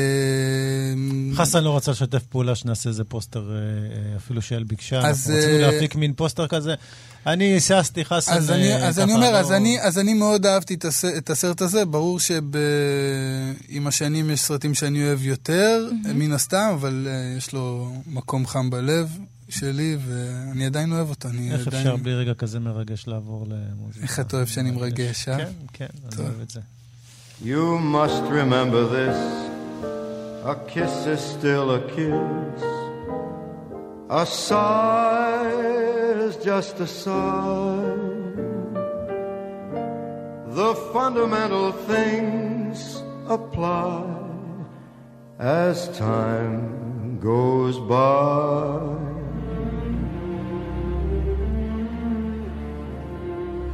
חסן לא רצה לשתף פעולה שנעשה איזה פוסטר, אה, אה, אפילו שיעל ביקשה. אז, אנחנו רצינו להפיק מין פוסטר כזה. אני היססתי, חסן... אז, אני, אה, אז אני אומר, לא- אז, אני, אז אני מאוד אהבתי את, הס, את הסרט הזה, ברור שעם השנים יש סרטים שאני אוהב יותר, מן הסתם, אבל uh, יש לו מקום חם בלב שלי, ואני עדיין אוהב אותו. אני איך עדיין... אפשר בלי רגע כזה מרגש לעבור למוזיקה? איך אתה אוהב שאני מרגש, אה? כן, כן, אני. אוהב את זה. You must remember this. A kiss is still a kiss. A sigh is just a sigh. The fundamental things apply as time goes by.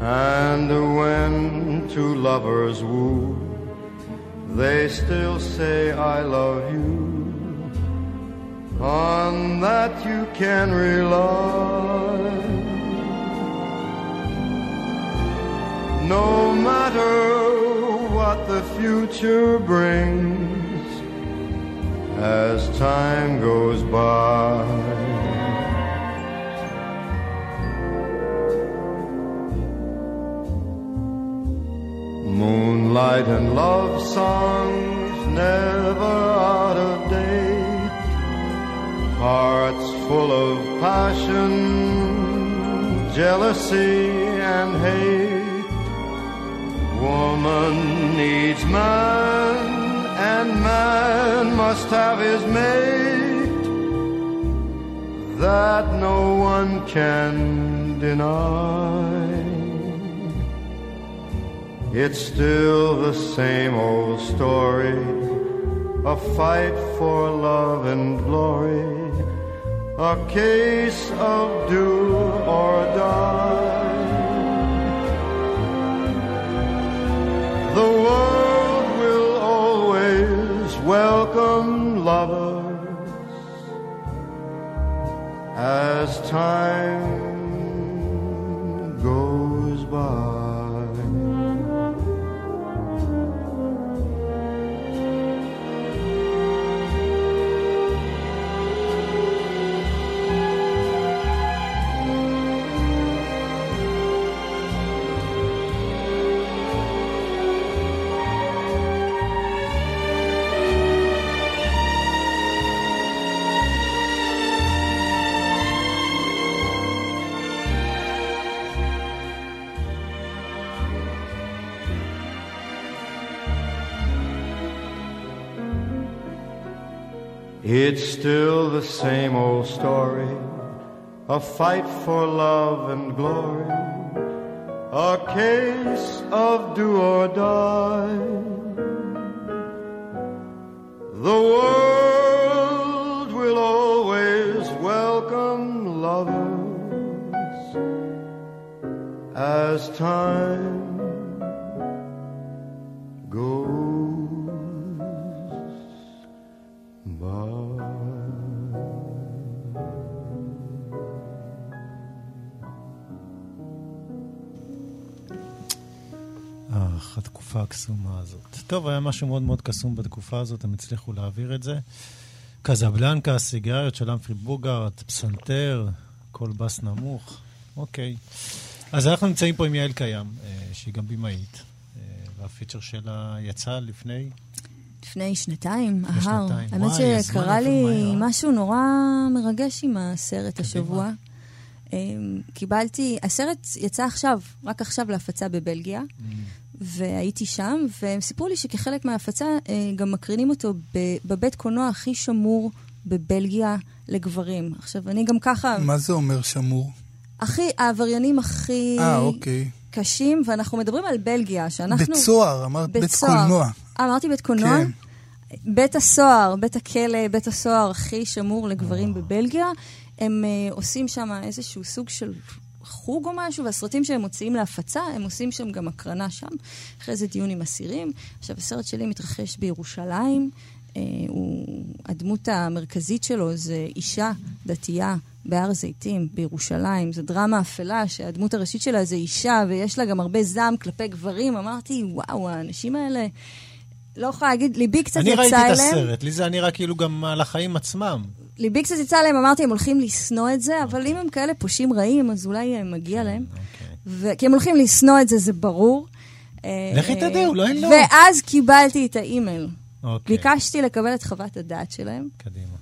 And when two lovers woo, they still say I love you. On that you can rely. No matter what the future brings as time goes by. Moonlight and love songs never out of date. Hearts full of passion, jealousy and hate. Woman needs man, and man must have his mate. That no one can deny. It's still the same old story a fight for love and glory, a case of do or die. The world a fight for love and glory, a case הקסומה הזאת. טוב, היה משהו מאוד מאוד קסום בתקופה הזאת, הם הצליחו להעביר את זה. קזבלנקה, סיגריות של אמפרי בוגארט, פסנתר, קול בס נמוך. אוקיי. אז אנחנו נמצאים פה עם יעל קיים, אה, שהיא גם במאית, אה, והפיצ'ר שלה יצא לפני... לפני שנתיים, ההר. שנתיים. האמת שקרה לי. משהו נורא מרגש עם הסרט השבוע. אמ, קיבלתי, הסרט יצא עכשיו, רק עכשיו להפצה בבלגיה, והייתי שם, והם סיפרו לי שכחלק מההפצה אה, גם מקרינים אותו בבית קולנוע הכי שמור בבלגיה לגברים. עכשיו, אני גם ככה, מה זה אומר שמור? הכי, העבריינים הכי אה, אוקיי. קשים, ואנחנו מדברים על בלגיה, שאנחנו... בית סוהר, אמרת בית סוהר. קולנוע. אה, אמרתי בית קולנוע? כן. בית הסוהר, בית הכלא, בית הסוהר הכי שמור לגברים בבלגיה. הם uh, עושים שם איזשהו סוג של חוג או משהו, והסרטים שהם מוציאים להפצה, הם עושים שם גם הקרנה שם. אחרי זה דיון עם אסירים. עכשיו, הסרט שלי מתרחש בירושלים. Uh, הוא, הדמות המרכזית שלו זה אישה דתייה בהר זיתים, בירושלים. זו דרמה אפלה שהדמות הראשית שלה זה אישה, ויש לה גם הרבה זעם כלפי גברים. אמרתי, וואו, האנשים האלה... לא יכולה להגיד, ליבי קצת אני יצא ראיתי אליהם. את הסרט, לי זה היה נראה כאילו גם על החיים עצמם. ליבי קצת יצא עליהם, אמרתי, הם הולכים לשנוא את זה, אבל אם הם כאלה פושעים רעים, אז אולי אה, מגיע להם. אוקיי. כי הם הולכים לשנוא את זה, זה ברור. אה, לכי תדעי, אולי לא. ואז קיבלתי את האימייל. אוקיי, ביקשתי לקבל את חוות הדעת שלהם, קדימה.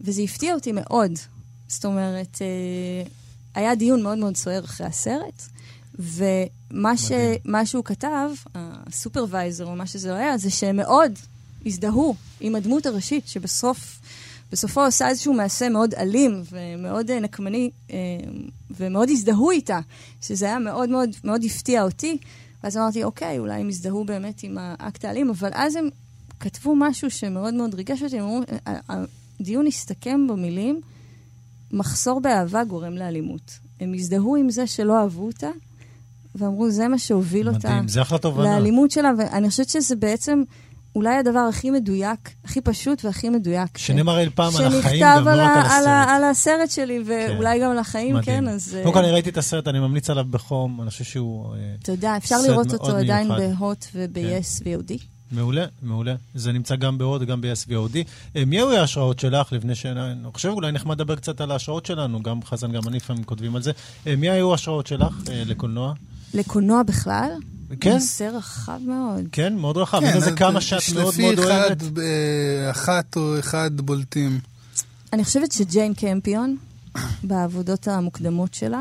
וזה הפתיע אותי מאוד. זאת אומרת, אה, היה דיון מאוד מאוד סוער אחרי הסרט, ומה ש, שהוא כתב, הסופרוויזר או מה שזה לא היה, זה שהם מאוד הזדהו עם הדמות הראשית, שבסוף, בסופו עושה איזשהו מעשה מאוד אלים ומאוד אה, נקמני, אה, ומאוד הזדהו איתה, שזה היה מאוד מאוד מאוד הפתיע אותי. ואז אמרתי, אוקיי, אולי הם הזדהו באמת עם האקט האלים, אבל אז הם כתבו משהו שמאוד מאוד ריגש אותי, הם אמרו, "ה- הדיון הסתכם במילים, מחסור באהבה גורם לאלימות. הם הזדהו עם זה שלא אהבו אותה, ואמרו, זה מה שהוביל אותה מדהים, תובנה. לאלימות שלה, ואני חושבת שזה בעצם אולי הדבר הכי מדויק, הכי פשוט והכי מדויק. שנאמר אי פעם על החיים, שנכתב גם לא רק על הסרט. על הסרט שלי, ואולי גם על החיים, מדהים. כן, אז... אה, קודם כל, אני ראיתי את הסרט, אני ממליץ עליו בחום, אני חושב שהוא אה, תודה, אפשר לראות אותו עדיין. כן. בהוט וב-yes ו-OD. מעולה, מעולה. זה נמצא גם בהוד וגם ב-SVOD. אה, מי היו ההשראות שלך לפני ש... אני חושב אולי נחמד לדבר קצת על ההשראות שלנו, גם חזן, גם אני לפעמים כותבים על זה. אה, מי היו ההשראות שלך אה, לקולנוע? לקולנוע בכלל? כן. נושא רחב מאוד. כן, מאוד רחב. כן, אין איזה אז כמה שאת מאוד שלפי מאוד אחד, אוהבת. אה, אחת או אחד בולטים. אני חושבת שג'יין קמפיון, בעבודות המוקדמות שלה,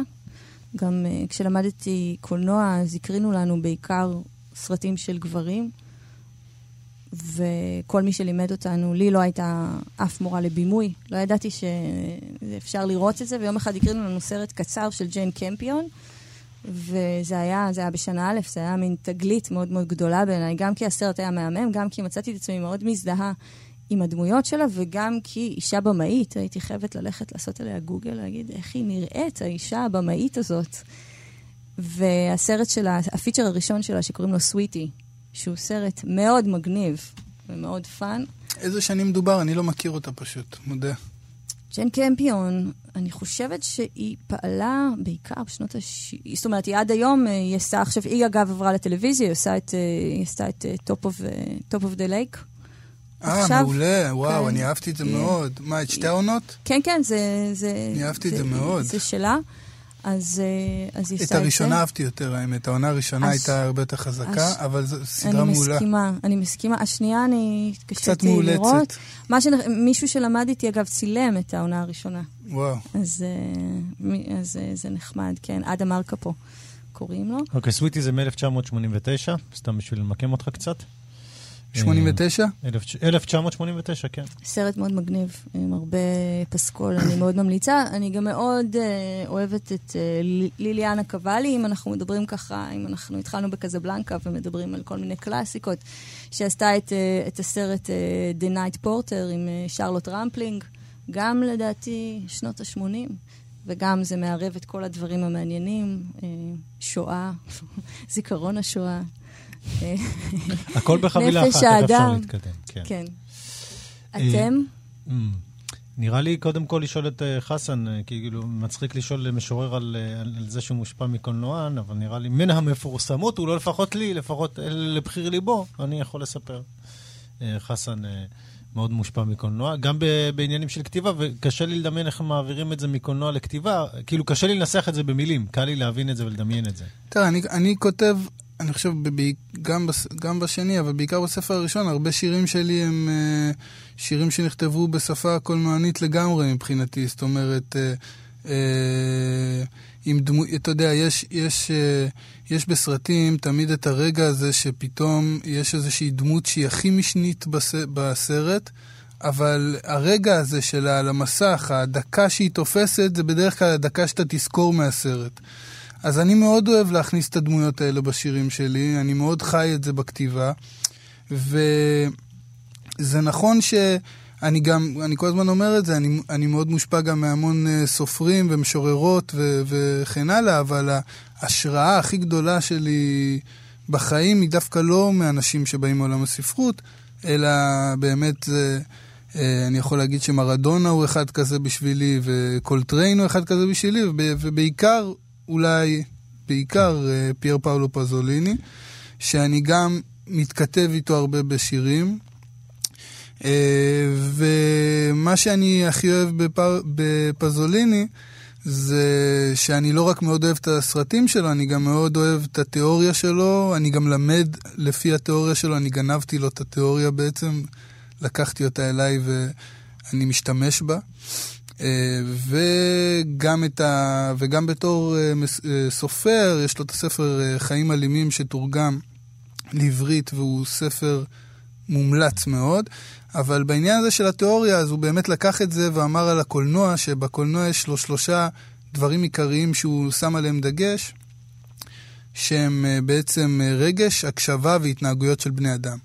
גם uh, כשלמדתי קולנוע, אז הקרינו לנו בעיקר סרטים של גברים, וכל מי שלימד אותנו, לי לא הייתה אף מורה לבימוי, לא ידעתי שאפשר לראות את זה, ויום אחד הקרינו לנו סרט קצר של ג'יין קמפיון, וזה היה, זה היה בשנה א', זה היה מין תגלית מאוד מאוד גדולה בעיניי, גם כי הסרט היה מהמם, גם כי מצאתי את עצמי מאוד מזדהה עם הדמויות שלה, וגם כי אישה במאית, הייתי חייבת ללכת לעשות עליה גוגל, להגיד איך היא נראית, האישה הבמאית הזאת. והסרט שלה, ה feature הראשון שלה, שקוראים לו סוויטי, שהוא סרט מאוד מגניב ומאוד fun. איזה שנים מדובר? אני לא מכיר אותה פשוט, מודה. ג'ן קמפיון, אני חושבת שהיא פעלה בעיקר בשנות ה... זאת אומרת, היא עד היום, אה, היא עושה עכשיו, היא אגב עברה לטלוויזיה, היא עושה את, אה, היא עשתה את אה, Top of, Top of the Lake. אה, מעולה, וואו, כן, אני אהבתי את זה מאוד. מה, את שתי העונות? כן, כן, זה... זה אני אהבתי את זה מאוד. זה שלה. אז, אה, אז היא עושה את זה. את הראשונה אהבתי יותר, האמת. העונה הראשונה אז, הייתה הרבה יותר חזקה, אז, אבל זו סדרה אני מעולה. מסכימה, אני מסכימה. השנייה אני קצת מאולצת. לראות. מה שנ... מישהו שלמד איתי, אגב, צילם את העונה הראשונה. וואו. אז, אה, אז אה, זה נחמד, כן. אדם מרקה פה קוראים לו. אוקיי, סוויטי זה מ-1989, סתם בשביל למקם אותך קצת. 89? 1989, כן. סרט מאוד מגניב, עם הרבה פסקול, אני מאוד ממליצה. אני גם מאוד uh, אוהבת את uh, ליליאנה קוואלי, אם אנחנו מדברים ככה, אם אנחנו התחלנו בקזבלנקה ומדברים על כל מיני קלאסיקות, שעשתה את, uh, את הסרט uh, The Night Porter עם uh, שרלוט רמפלינג, גם לדעתי שנות ה-80. וגם זה מערב את כל הדברים המעניינים, שואה, *laughs* זיכרון השואה, *laughs* הכל בחבילה אחת, איך אפשר להתקדם. כן. כן. אתם? Mm. נראה לי קודם כל לשאול את אה, חסן, אה, כאילו מצחיק לשאול משורר על, אה, על זה שהוא מושפע מקולנוען, אבל נראה לי מן המפורסמות, הוא לא לפחות לי, לפחות לבחיר ליבו, אני יכול לספר. חסן מאוד מושפע מקולנוע, גם בעניינים של כתיבה, וקשה לי לדמיין איך מעבירים את זה מקולנוע לכתיבה, כאילו קשה לי לנסח את זה במילים, קל לי להבין את זה ולדמיין את זה. תראה, אני, אני כותב אני חושב, גם, גם בשני, אבל בעיקר בספר הראשון, הרבה שירים שלי הם אה, שירים שנכתבו בשפה קולנוענית לגמרי מבחינתי. זאת אומרת, אה, אה, עם דמו, אתה יודע, יש, יש, יש בסרטים תמיד את הרגע הזה שפתאום יש איזושהי דמות שהיא הכי משנית בסרט, אבל הרגע הזה שלה על המסך, הדקה שהיא תופסת, זה בדרך כלל הדקה שאתה תזכור מהסרט. אז אני מאוד אוהב להכניס את הדמויות האלה בשירים שלי, אני מאוד חי את זה בכתיבה. וזה נכון שאני גם, אני כל הזמן אומר את זה, אני, אני מאוד מושפע גם מהמון uh, סופרים ומשוררות ו, וכן הלאה, אבל ההשראה הכי גדולה שלי בחיים היא דווקא לא מאנשים שבאים מעולם הספרות, אלא באמת זה... Uh, אני יכול להגיד שמרדונה הוא אחד כזה בשבילי, וקולטריין הוא אחד כזה בשבילי, ובעיקר אולי בעיקר אה, פייר פאולו פזוליני, שאני גם מתכתב איתו הרבה בשירים. אה, ומה שאני הכי אוהב בפזוליני, זה שאני לא רק מאוד אוהב את הסרטים שלו, אני גם מאוד אוהב את התיאוריה שלו, אני גם למד לפי התיאוריה שלו, אני גנבתי לו את התיאוריה בעצם, לקחתי אותה אליי ואני משתמש בה. אה, וגם, ה... וגם בתור אה, אה, סופר, יש לו את הספר חיים אלימים שתורגם לעברית, והוא ספר מומלץ מאוד. אבל בעניין הזה של התיאוריה, אז הוא באמת לקח את זה ואמר על הקולנוע, שבקולנוע יש לו שלושה דברים עיקריים שהוא שם עליהם דגש, שהם בעצם רגש, הקשבה והתנהגויות של בני אדם.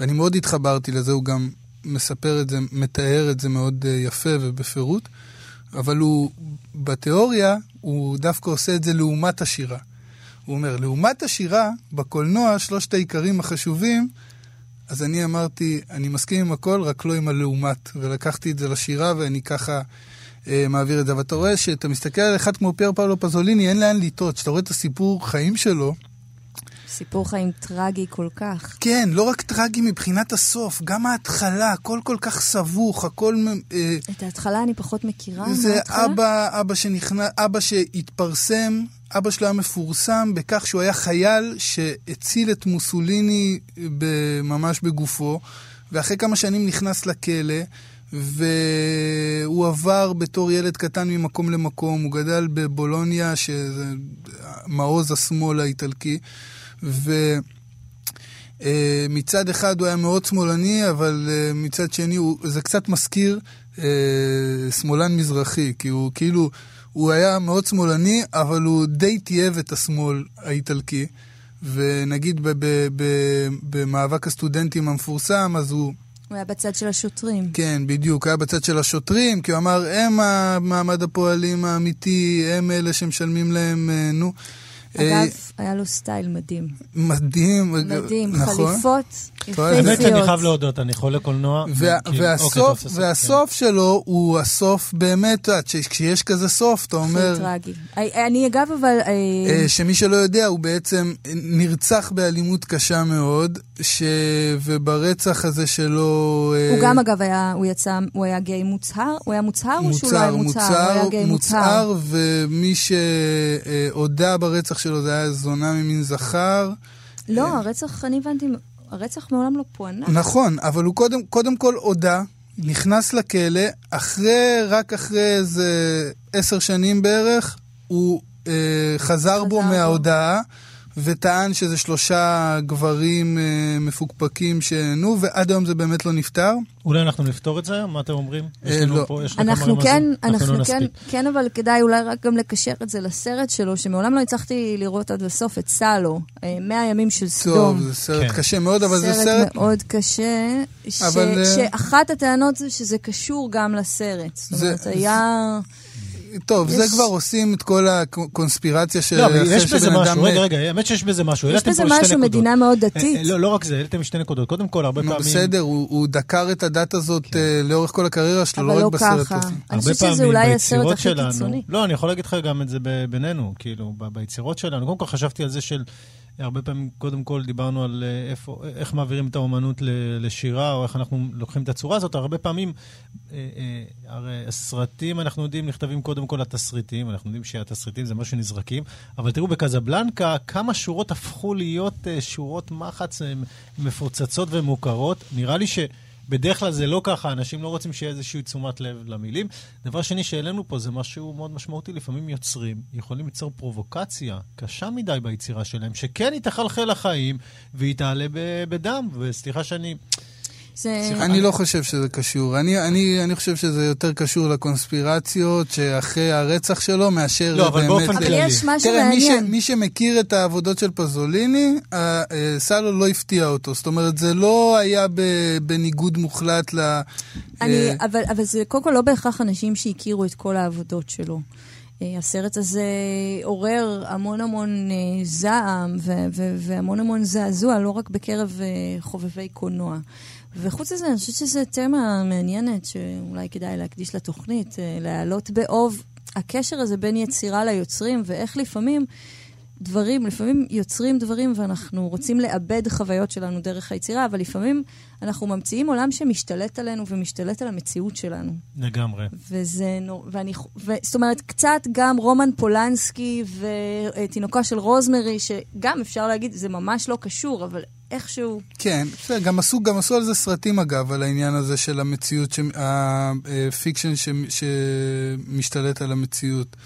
ואני מאוד התחברתי לזה, הוא גם מספר את זה, מתאר את זה מאוד אה, יפה ובפירוט, אבל הוא, בתיאוריה, הוא דווקא עושה את זה לעומת השירה. הוא אומר, לעומת השירה, בקולנוע, שלושת העיקרים החשובים, אז אני אמרתי, אני מסכים עם הכל, רק לא עם הלעומת. ולקחתי את זה לשירה, ואני ככה אה, מעביר את זה. אבל אתה רואה שאתה מסתכל על אחד כמו פייר פאולו פזוליני, אין לאן לטעות. כשאתה רואה את הסיפור חיים שלו, סיפור חיים טרגי כל כך. כן, לא רק טרגי מבחינת הסוף, גם ההתחלה, הכל כל כך סבוך, הכל... אה, את ההתחלה אני פחות מכירה. זה אבא, אבא שנכנס, אבא שהתפרסם, אבא שלו היה מפורסם בכך שהוא היה חייל שהציל את מוסוליני ממש בגופו, ואחרי כמה שנים נכנס לכלא. והוא עבר בתור ילד קטן ממקום למקום, הוא גדל בבולוניה, שזה מעוז השמאל האיטלקי, ומצד uh, אחד הוא היה מאוד שמאלני, אבל uh, מצד שני הוא, זה קצת מזכיר uh, שמאלן מזרחי, כי הוא כאילו, הוא היה מאוד שמאלני, אבל הוא די תייב את השמאל האיטלקי. ונגיד ב- ב- ב- במאבק הסטודנטים המפורסם, אז הוא... הוא היה בצד של השוטרים. כן, בדיוק, היה בצד של השוטרים, כי הוא אמר, הם המעמד הפועלים האמיתי, הם אלה שמשלמים להם, אה, נו. אה, אגב, היה לו סטייל מדהים. מדהים. מדהים, נכון. חליפות האמת האמת שאני. חייב להודות, אני חולה קולנוע. וכאילו, אוקיי, והסוף, סוף, והסוף שלו הוא הסוף באמת, כשיש כזה סוף, אתה אומר, הכי טרגי. אני- אני אגב, אבל... אה, אה, שמי שלא יודע, הוא בעצם נרצח באלימות קשה מאוד, ש... וברצח הזה שלו... אה, הוא גם אגב היה, הוא יצא, הוא היה גיי מוצהר? הוא היה מוצהר או שהוא לא היה מוצהר? מוצהר. מוצהר, ומי שהודה ברצח שלו זה היה זונה ממין זכר. לא, הרצח, אני הבנתי, הרצח מעולם לא פוענח. נכון, אבל הוא קודם, קודם כל הודה, נכנס לכלא, אחרי, רק אחרי איזה עשר שנים בערך, הוא אה, חזר בו חזר בו. וטען שזה שלושה גברים אה, מפוקפקים שנו, ועד היום זה באמת לא נפתר. אולי אנחנו נפתור את זה היום? מה אתם אומרים? יש אה, לנו לא. פה- יש לך אנחנו כן, רמזים? אנחנו לא כן, נספיק. כן, אבל כדאי אולי רק גם לקשר את זה לסרט שלו, שמעולם לא הצלחתי לראות עד הסוף את סלו, אה, מאה ימים של טוב, סדום. זה סרט כן. קשה מאוד, אבל זה סרט... מאוד קשה, ש... אבל, אה, שאחת הטענות זה שזה קשור גם לסרט. זאת זה- אומרת, היה... טוב, זה יש- כבר עושים את כל הקונספירציה של לא, אבל יש בזה אדם משהו, רגע. רגע, האמת שיש בזה משהו. יש בזה משהו. מדינה מאוד אה, דתית. אה, לא, לא רק זה, העליתם שתי נקודות. קודם כל, הרבה פעמים... בסדר, הוא הוא דקר את הדת הזאת אה, לאורך כל הקריירה שלו, אבל לא לא רק בסרט ככה. הזה. אני הרבה חושבת שזה אולי הסרט הכי שלנו, קיצוני. לא, אני יכול להגיד לך גם את זה בינינו, כאילו, ביצירות שלנו. קודם כל חשבתי על זה של, הרבה פעמים, קודם כל דיברנו על אה, איפה, איך מעבירים את האומנות לשירה, או איך אנחנו לוקחים את הצורה הזאת. הרבה פעמים, אה, אה, הרי הסרטים, אנחנו יודעים, נכתבים קודם כל התסריטים, אנחנו יודעים שהתסריטים זה משהו שנזרקים, אבל תראו, בקזבלנקה, כמה שורות הפכו להיות אה, שורות מחץ אה, מפוצצות ומוכרות. נראה לי ש... בדרך כלל זה לא ככה, אנשים לא רוצים שיהיה איזושהי תשומת לב למילים. דבר שני שהעלינו פה זה משהו מאוד משמעותי. לפעמים יוצרים יכולים ליצור פרובוקציה קשה מדי ביצירה שלהם, שכן היא תחלחל לחיים והיא תעלה בדם. וסליחה שאני... זה... אני לא חושב שזה קשור. אני, אני, אני חושב שזה יותר קשור לקונספירציות שאחרי הרצח שלו, מאשר לא, אבל באמת... באופן ל- אבל כללי. יש משהו תראה, מי, ש, מעניין. מי שמכיר את העבודות של פזוליני, אה, סלו לא הפתיע אותו. זאת אומרת, זה לא היה בניגוד מוחלט ל... אני, אה, אבל, אבל זה קודם כל לא בהכרח אנשים שהכירו את כל העבודות שלו. אה, הסרט הזה עורר המון המון זעם והמון המון זעזוע, לא רק בקרב חובבי קולנוע. וחוץ מזה, אני חושבת שזו תמה מעניינת שאולי כדאי להקדיש לתוכנית, אה, להעלות באוב הקשר הזה בין יצירה ליוצרים, ואיך לפעמים דברים, לפעמים יוצרים דברים ואנחנו רוצים לאבד חוויות שלנו דרך היצירה, אבל לפעמים אנחנו ממציאים עולם שמשתלט עלינו ומשתלט על המציאות שלנו. לגמרי. וזה נור... ואני... ו... זאת אומרת, קצת גם רומן פולנסקי ותינוקה של רוזמרי, שגם אפשר להגיד, זה ממש לא קשור, אבל איכשהו... כן, בסדר, גם עשו, גם עשו על זה סרטים אגב, על העניין הזה של המציאות, ש- ה fiction ש- שמשתלט על המציאות.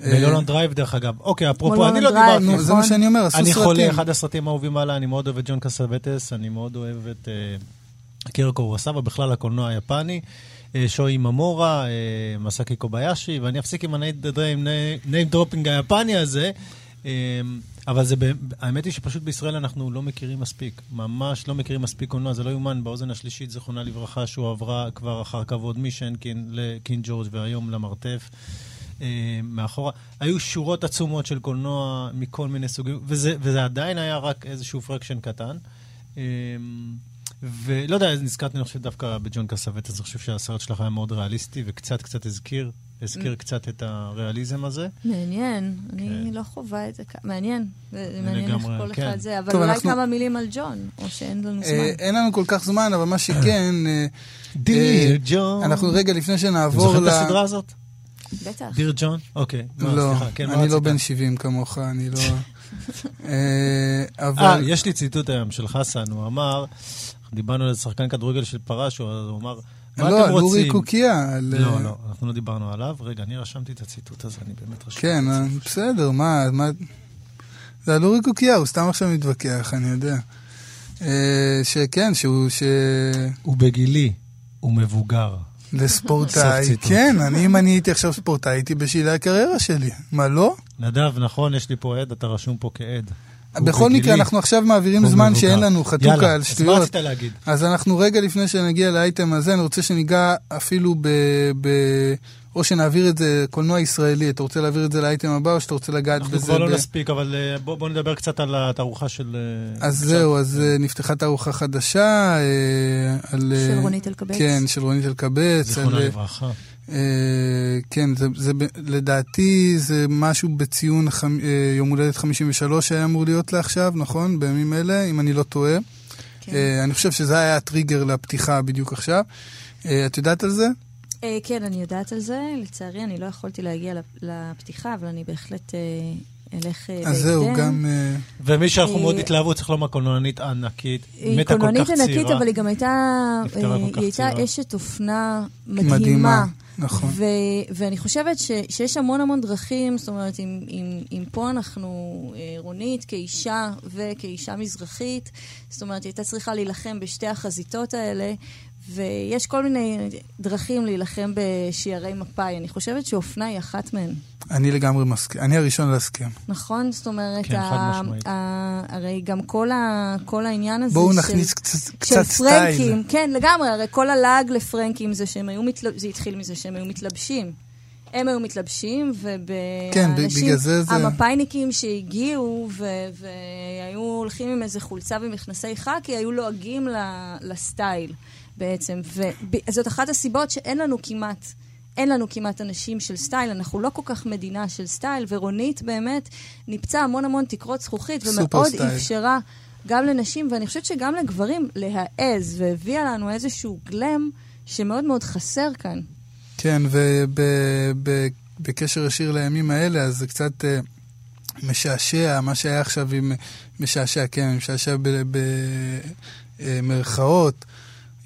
מלהולנד דרייב, דרך אגב. אוקיי, אפרופו, אני לא דיברתי. נו, זה מה שאני אומר, עשו אני סרטים. חולה, אחד הסרטים האהובים עליי, אני מאוד אוהב את ג'ון קסאווטס, אני מאוד אוהב את אה, אקירה קורוסאווה, בכלל הקולנוע היפני, אה, שוהיי אימאמורה, אה, מסאקי קובאיאשי, ואני אפסיק עם ה-name dropping היפני הזה. אבל זה, האמת היא שפשוט בישראל אנחנו לא מכירים מספיק, ממש לא מכירים מספיק קולנוע, זה לא יאומן, באוזן השלישית, זיכרונה לברכה, שהוא עברה כבר אחר כבוד משנקין לקינג ג'ורג' והיום למרתף. אה, מאחורה. היו שורות עצומות של קולנוע מכל מיני סוגים, וזה, וזה עדיין היה רק איזשהו פרקשן קטן. אה, ולא יודע, נזכרתי, אני חושב, דווקא בג'ון קסווט, אז אני חושב שהסרט שלך היה מאוד ריאליסטי, וקצת קצת הזכיר, הזכיר קצת את הריאליזם הזה. מעניין, אני לא חובה את זה. מעניין. זה מעניין איך כל כן. אחד זה, אבל טוב, אולי אנחנו- כמה מילים על ג'ון, או שאין לנו אה, זמן. אין לנו כל כך זמן, אבל מה שכן, אה, דיר ג'ון. אנחנו רגע לפני אתם שנעבור זוכרים ל... את הסדרה הזאת? בטח. דיר ג'ון? אוקיי. מה, לא, סליחה, כן, אני לא? בן 70 כמוך, אני לא... אה, *laughs* אה, אבל... יש לי ציטוט היום של חסן, הוא אמר, דיברנו על שחקן כדורגל של פרש, הוא אמר, מה לא, אתם על אורי רוצים? קוקיה. על, לא, אה, לא, אנחנו לא דיברנו עליו. רגע, אני רשמתי את הציטוט הזה, אני באמת רשמתי. כן. אה, בסדר, מה... מה- זה על אורי קוקיה, הוא סתם עכשיו מתווכח, אני יודע. אה, שכן, שהוא... ש... הוא בגילי, הוא מבוגר. לספורטאי. כן, אני, אם אני הייתי עכשיו ספורטאי, הייתי בשלהי הקריירה שלי. מה, לא? נדב, נכון, יש לי פה עד, אתה רשום פה כעד. בכל. מקרה, אנחנו עכשיו מעבירים זמן. שאין לנו חתוכה יאללה, על אז מה שטויות. רצית להגיד? אז אנחנו רגע לפני שנגיע לאייטם הזה, אני רוצה שניגע אפילו ב... ב... או שנעביר את זה, קולנוע ישראלי, אתה רוצה להעביר את זה לאייטם הבא, או שאתה רוצה לגעת אנחנו בזה? כבר לא ב- נספיק, אבל אה, בוא בוא נדבר קצת על התערוכה של... אה, אז עכשיו. זהו, אז אה, נפתחה תערוכה חדשה על... של רונית אלקבץ. כן, של רונית אלקבץ. זיכרונה על, לברכה. אה, כן, זה, זה לדעתי זה משהו בציון חמ, אה, יום הולדת 53 שהיה אמור להיות לה עכשיו, נכון? בימים אלה, אם אני לא טועה. כן. אה, אני חושב שזה היה הטריגר לפתיחה בדיוק עכשיו. אה, את יודעת על זה? אה, כן, אני יודעת על זה. לצערי, אני לא יכולתי להגיע לפ- לפתיחה, אבל אני בהחלט אה, אלך אה, בהקדם. אז זהו, גם... אה, ומי שאנחנו אה, מאוד התלהבו, צריך לומר, קולנוענית ענקית. היא קולנוענית. ענקית, אבל היא גם הייתה, אה, היא הייתה. אשת אופנה מדהימה. נכון. ו- ואני חושבת ש- שיש המון המון דרכים, זאת אומרת, אם, אם, אם פה אנחנו אה, רונית כאישה וכאישה מזרחית, זאת אומרת, היא הייתה צריכה להילחם בשתי החזיתות האלה, ויש כל מיני דרכים להילחם בשיירי מפא"י. אני חושבת שאופנה היא אחת מהן. אני לגמרי מסכים, אני הראשון להסכים. נכון? זאת אומרת, כן, ה-. ה- הרי גם כל, ה- כל העניין הזה בואו של... נכניס קצת, של קצת פרנקים, סטייל. כן, לגמרי, הרי כל הלעג לפרנקים זה שהם היו מתלבשים, זה התחיל מזה שהם היו מתלבשים. הם היו מתלבשים, כן, בגלל זה זה- המפאיניקים שהגיעו ו- והיו הולכים עם איזה חולצה ומכנסי חאקי, היו לועגים ל- לסטייל בעצם. וזאת אחת הסיבות שאין לנו כמעט... אין לנו כמעט אנשים של סטייל, אנחנו לא כל כך מדינה של סטייל, ורונית באמת ניפצה המון המון תקרות זכוכית, ומאוד סטייל. אפשרה גם לנשים, ואני חושבת שגם לגברים, להעז, והביאה לנו איזשהו glam שמאוד מאוד חסר כאן. כן, ובקשר ישיר לימים האלה, אז זה קצת אה, משעשע, מה שהיה עכשיו עם... משעשע, כן, משעשע במרכאות.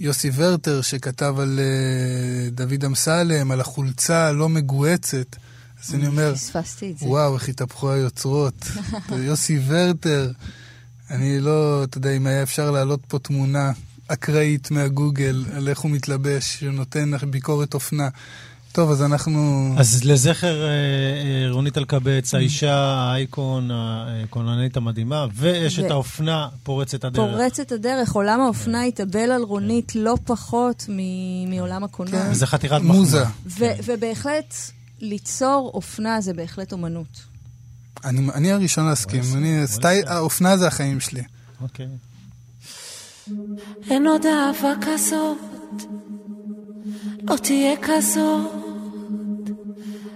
יוסי ורטר, שכתב על אה, דוד אמסלם, על החולצה הלא מגוהצת. אז אני אומר, פספסתי את זה. וואו, איך התהפכו היוצרות. *laughs* יוסי ורטר, אני לא, אתה יודע, אם היה אפשר להעלות פה תמונה אקראית מהגוגל על איך הוא מתלבש, שנותן ביקורת אופנה. טוב, אז אנחנו... אז לזכר אה, אה, רונית אלקבץ, האישה, האייקון, הקולנוענית המדהימה, ואשת ו- האופנה פורצת הדרך. פורצת הדרך, עולם האופנה התאבל על רונית לא פחות מ- מעולם הקולנוע. כן. זה חתירת מוזה. מחמאה. ו- ובהחלט, ליצור אופנה זה בהחלט אומנות. אני, אני הראשון להסכים. האופנה זה החיים שלי. אוקיי. אין עוד אהבה כזאת, לא תהיה כזאת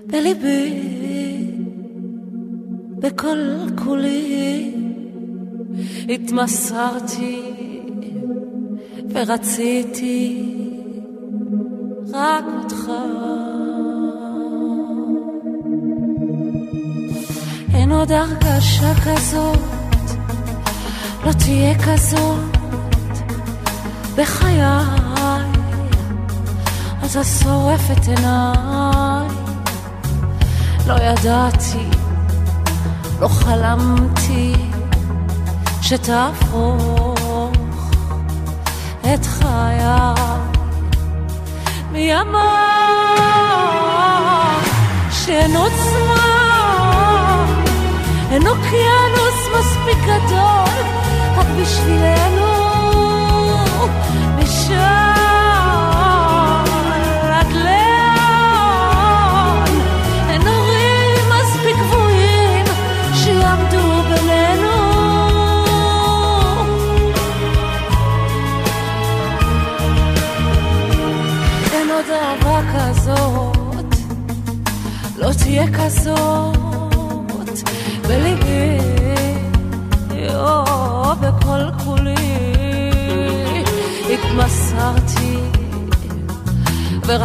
בליבי, בכל כולי התמסרתי ורציתי רק אותך. אין עוד הרגשה כזאת, לא תהיה כזאת בחיי, שורף את עיניי. לא ידעתי, לא חלמתי שתהפוך את חיי. מימיי שאין עוצמה, אין אוקיינוס מספיק גדול רק בשבילנו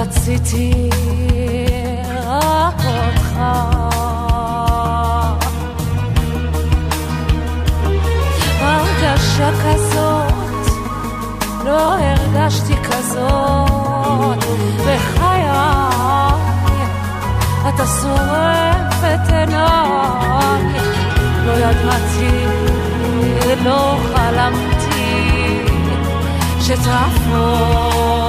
ורציתי רק אותך. הרגשה כזאת לא הרגשתי כזאת. בחיי אתה שורף את עיניי. לא ידעתי, לא חלמתי שתהפוך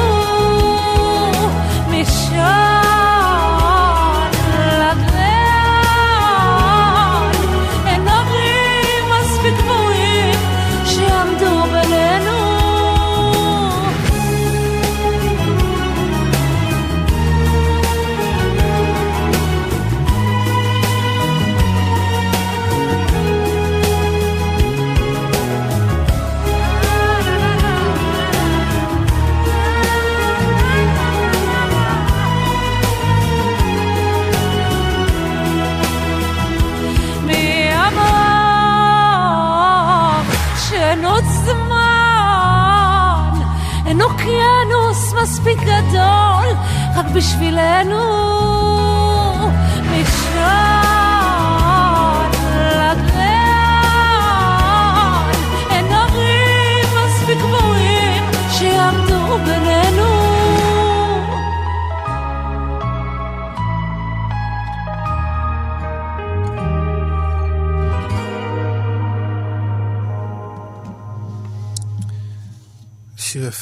אין אוקיינוס מספיק גדול רק בשבילנו. משם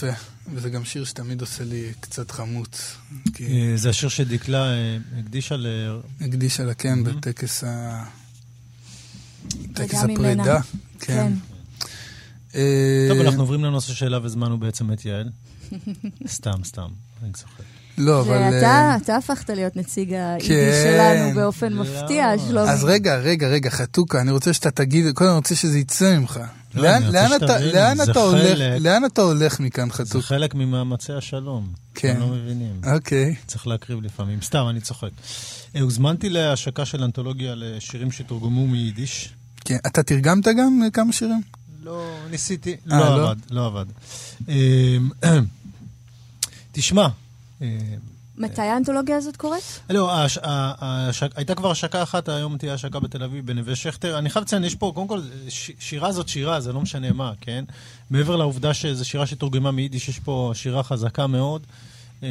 יפה, וזה גם שיר שתמיד עושה לי קצת חמוץ. כי אה, זה השיר שדקלה אה, הקדישה ל... הקדישה לה, כן, Mhm. בטקס ה... טקס ממנה. הפרידה. כן. כן. אה, טוב, אנחנו עוברים לנושא שאליו הזמנו בעצם את יעל. *laughs* סתם, סתם, אני צוחק. לא, אבל... ואתה אה, אתה הפכת להיות נציג היידיש כן. שלנו באופן לא. מפתיע, שלומי. אז רגע, רגע, רגע, חתוכה, אני רוצה שאתה תגיד, קודם אני רוצה שזה יצא ממך. לא, לאן- אתה- שתבינו, לאן זה אתה הולך- חלק- לאן אתה הולך מכאן, זה חתוכה? חלק ממאמצי השלום. כן. אתם לא מבינים. אוקיי. צריך להקריב לפעמים. סתם, אני צוחק. אה, הוזמנתי להשקה של אנתולוגיה לשירים שתורגמו מיידיש. כן, אתה תרגמת גם אה, כמה שירים? לא, ניסיתי, לא לא? עבד, לא עבד. *clears throat* תשמע, מתי האנתולוגיה הזאת קורית? לא, הש- ה- ההשק- הייתה כבר השקה אחת, היום תהיה השקה בתל אביב, בנווה שכטר. אני חייב לציין, יש פה, קודם כל, ש- שירה זאת שירה, זה לא משנה מה, כן? מעבר לעובדה שזו שירה שתורגמה מיידיש, יש פה שירה חזקה מאוד. אה,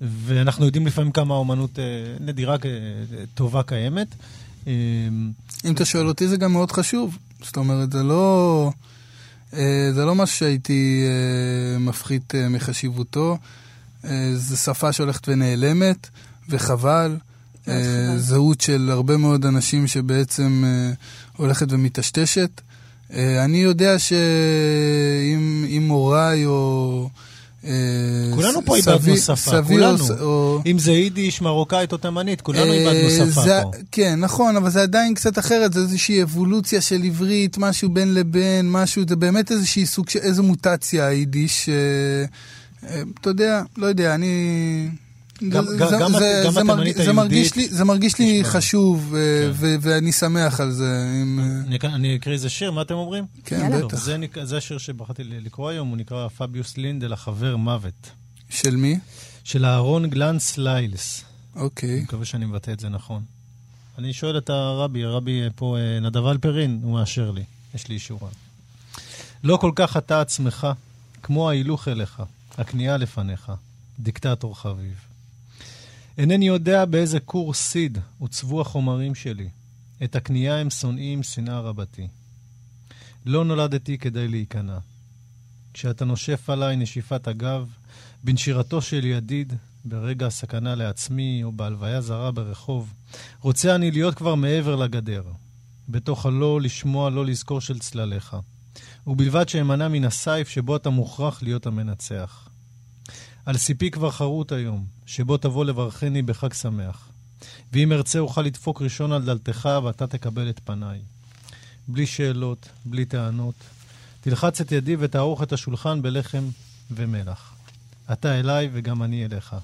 ואנחנו יודעים לפעמים כמה האומנות אה, נדירה, אה, טובה קיימת. אה, אם אתה שואל אותי זה גם מאוד חשוב. זאת אומרת, זה לא... אה, זה לא משהו שהייתי אה, מפחית אה, מחשיבותו. אה, זו שפה שהולכת ונעלמת, וחבל. אה. זהות של הרבה מאוד אנשים שבעצם אה, הולכת ומטשטשת. אני יודע שאם אם הוריי או... כולנו פה איבדנו שפה, סבי כולנו. או ס- או... אם זה יידיש, מרוקאית או תימנית, כולנו איבדנו שפה זה- פה. כן, נכון, אבל זה עדיין קצת אחרת, זה איזושהי אבולוציה של עברית, משהו בין לבין, משהו, זה באמת איזושהי סוג של, איזו מוטציה היידיש. אה, אתה יודע, לא יודע, אני... גם- זה- גם- זה- גם זה- הת- זה גם מרגיש- זה לי- זה מרגיש לי תשמע. חשוב, אה, כן. ו- ואני שמח על זה. אה, אני, אני אקריא איזה שיר, מה אתם אומרים? כן, יאללה. בטח. זה, זה השיר שבחרתי לקרוא היום, הוא נקרא פביוס לינדל, החבר מוות. של מי? של אהרון גלנץ ליילס. אני אוקיי. מקווה שאני מבטא את זה נכון. אני שואל את הרבי, הרבי פה, אה, נדב אלפרין, הוא מאשר לי, יש לי אישורה. לא כל כך אתה עצמך, כמו ההילוך אליך, הכניעה לפניך, דיקטטור חביב. אינני יודע באיזה קורס סיד עוצבו החומרים שלי. את הכניעה הם שונאים שנאה רבתי. לא נולדתי כדי להיכנע. כשאתה נושף עליי נשיפת הגב, בנשירתו של ידיד, ברגע הסכנה לעצמי או בהלוויה זרה ברחוב, רוצה אני להיות כבר מעבר לגדר. בתוך הלא לשמוע לא לזכור של צלליך. ובלבד שאמנע מן הסייף שבו אתה מוכרח להיות המנצח. על סיפי כבר חרוט היום, שבו תבוא לברכני בחג שמח. ואם ארצה אוכל לדפוק ראשון על דלתך ואתה תקבל את פניי. בלי שאלות, בלי טענות. תלחץ את ידי ותערוך את השולחן בלחם ומלח. אתה אליי וגם אני אליך.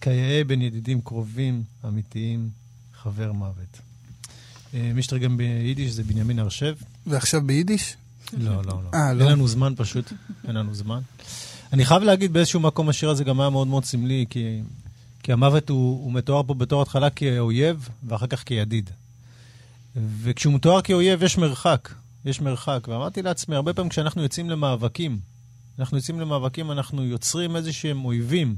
כיאה בין ידידים קרובים, אמיתיים, חבר מוות. אה, מי שתרגם ביידיש זה בנימין הרשב. ועכשיו ביידיש? לא, לא, לא. אה, לא. אין לנו זמן פשוט, אין לנו זמן. אני חייב להגיד, באיזשהו מקום השיר הזה גם היה מאוד מאוד סמלי, כי, כי המוות הוא, הוא מתואר פה בתור התחלה כאויב, ואחר כך כידיד. וכשהוא מתואר כאויב יש מרחק, יש מרחק. ואמרתי לעצמי, הרבה פעמים כשאנחנו יוצאים למאבקים, אנחנו יוצאים למאבקים, אנחנו יוצרים איזה שהם אויבים,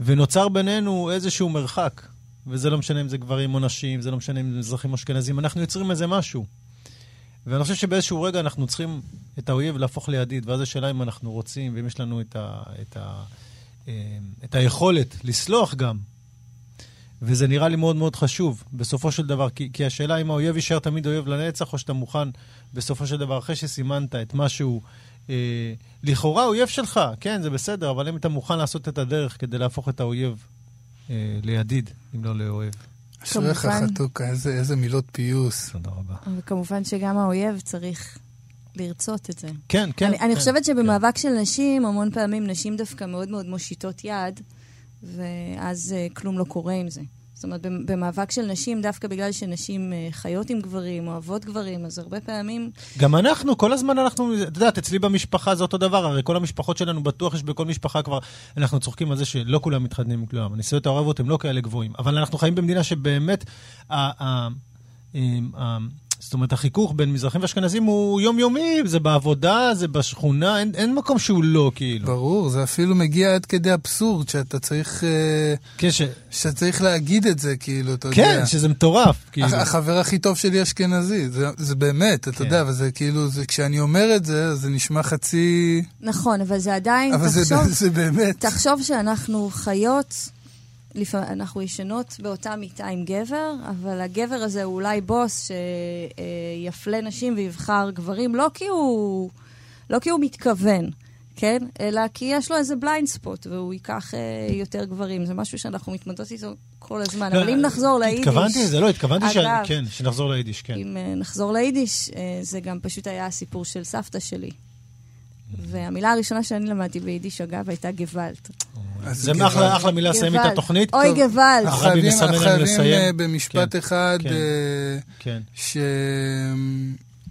ונוצר בינינו איזשהו מרחק. וזה לא משנה אם זה גברים או נשים, זה לא משנה אם זה מזרחים או אשכנזים, אנחנו יוצרים איזה משהו. ואני חושב שבאיזשהו רגע אנחנו צריכים את האויב להפוך לידיד, ואז השאלה אם אנחנו רוצים, ואם יש לנו את, ה, את, ה, אה, את היכולת לסלוח גם. וזה נראה לי מאוד מאוד חשוב, בסופו של דבר, כי, כי השאלה אם האויב יישאר תמיד אויב לנצח, או שאתה מוכן, בסופו של דבר, אחרי שסימנת את משהו, אה, לכאורה אויב שלך, כן, זה בסדר, אבל אם אתה מוכן לעשות את הדרך כדי להפוך את האויב אה, לידיד, אם לא לאוהב. אשריך. חתוקה, איזה, איזה מילות פיוס. תודה רבה. וכמובן שגם האויב צריך לרצות את זה. כן, כן. אני, אני כן, חושבת שבמאבק של נשים, המון פעמים נשים דווקא מאוד מאוד מושיטות יד, ואז uh, כלום לא קורה עם זה. זאת אומרת, במ- במאבק של נשים, דווקא בגלל שנשים uh, חיות עם גברים, אוהבות גברים, אז הרבה פעמים... גם אנחנו, כל הזמן אנחנו, את יודעת, אצלי במשפחה זה אותו דבר, הרי כל המשפחות שלנו, בטוח יש בכל משפחה כבר, אנחנו צוחקים על זה שלא כולם מתחתנים עם כולם, הניסיונות הערבות הם לא כאלה גבוהים, אבל אנחנו חיים במדינה שבאמת, אמ, זאת אומרת, החיכוך בין מזרחים ואשכנזים הוא יומיומי, זה בעבודה, זה בשכונה, אין, אין מקום שהוא לא, כאילו. ברור, זה אפילו מגיע עד כדי אבסורד, שאתה צריך... אה, כן, ש... שאתה צריך להגיד את זה, כאילו, אתה יודע. כן, שזה מטורף, כאילו. הח- החבר הכי טוב שלי אשכנזי, זה, זה באמת, אתה כן. יודע, וזה כאילו, זה, כשאני אומר את זה, אז זה נשמע חצי... נכון, אבל זה עדיין, אבל זה, תחשוב, *laughs* זה באמת. תחשוב שאנחנו חיות, לפעמים אנחנו ישנות באותה מיטה עם גבר, אבל הגבר הזה הוא אולי בוס שיפלה נשים ויבחר גברים, לא כי הוא, לא כי הוא מתכוון. כן? אלא כי יש לו איזה blind spot, והוא ייקח אה, יותר גברים. זה משהו שאנחנו מתמודדות איתו כל הזמן. לא, אבל אם נחזור ליידיש... התכוונתי לזה, לא, התכוונתי ש... כן, שנחזור ליידיש, כן. אם אה, נחזור ליידיש, אה, זה גם פשוט היה הסיפור של סבתא שלי. והמילה הראשונה שאני למדתי ביידיש, אגב, הייתה גוואלט. אז זה גוואלד. אחלה, אחלה מילה לסיים את. התוכנית. אוי, טוב. הרבי חייבים. אה, במשפט כן, אחד, כן. אה, כן.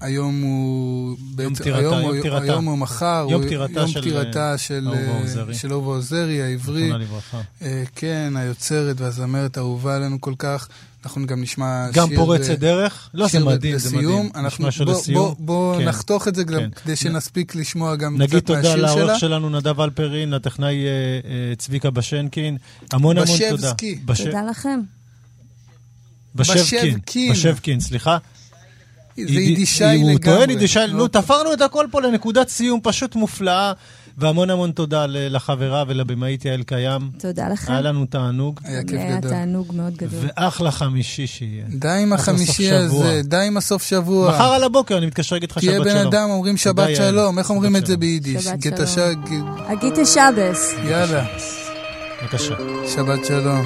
שהיום הוא... בעצם- פטירתה, היום יום פטירתה. היום הוא מחר, יום פטירתה יום של, אהובה אה, עוזרי. של אהובה עוזרי העברי. זיכרונה לברכה. כן, היוצרת והזמרת האהובה עלינו כל כך. אנחנו גם נשמע גם שיר... פורצת אה, דרך? לא, זה מדהים, זה. מדהים. אנחנו, נשמע שיר בוא, לסיום. בוא, בוא כן. נחתוך את זה גם כן. כדי שנספיק לשמוע גם נגיד קצת תודה מהשיר לעורך שלה. שלנו, נדב אלפרין, לטכנאי אה, אה, צביקה בשנקין. המון המון תודה. בשבסקי. בש- תודה לכם. בשבקין. בשבקין. בשבקין, סליחה. זה יידי- יידישאי הוא טוען לגמרי. יידישאי, נו, תפרנו את הכל פה לנקודת סיום פשוט מופלאה, והמון המון תודה לחברה ולבמאית יעל קיים. תודה לכם. היה לנו תענוג, היה כיף היה גדול. תענוג מאוד גדול. ואחלה חמישי שיהיה. די עם החמישי סוף שבוע. הזה, די עם הסוף שבוע. מחר על הבוקר אני מתקשר להגיד לך שבת תהיה שלום. בן אדם, אומרים שבת. שלום. איך אומרים את זה. ביידיש? שבת גטה אגיטה שבס. יאללה, בבקשה. שבת שלום.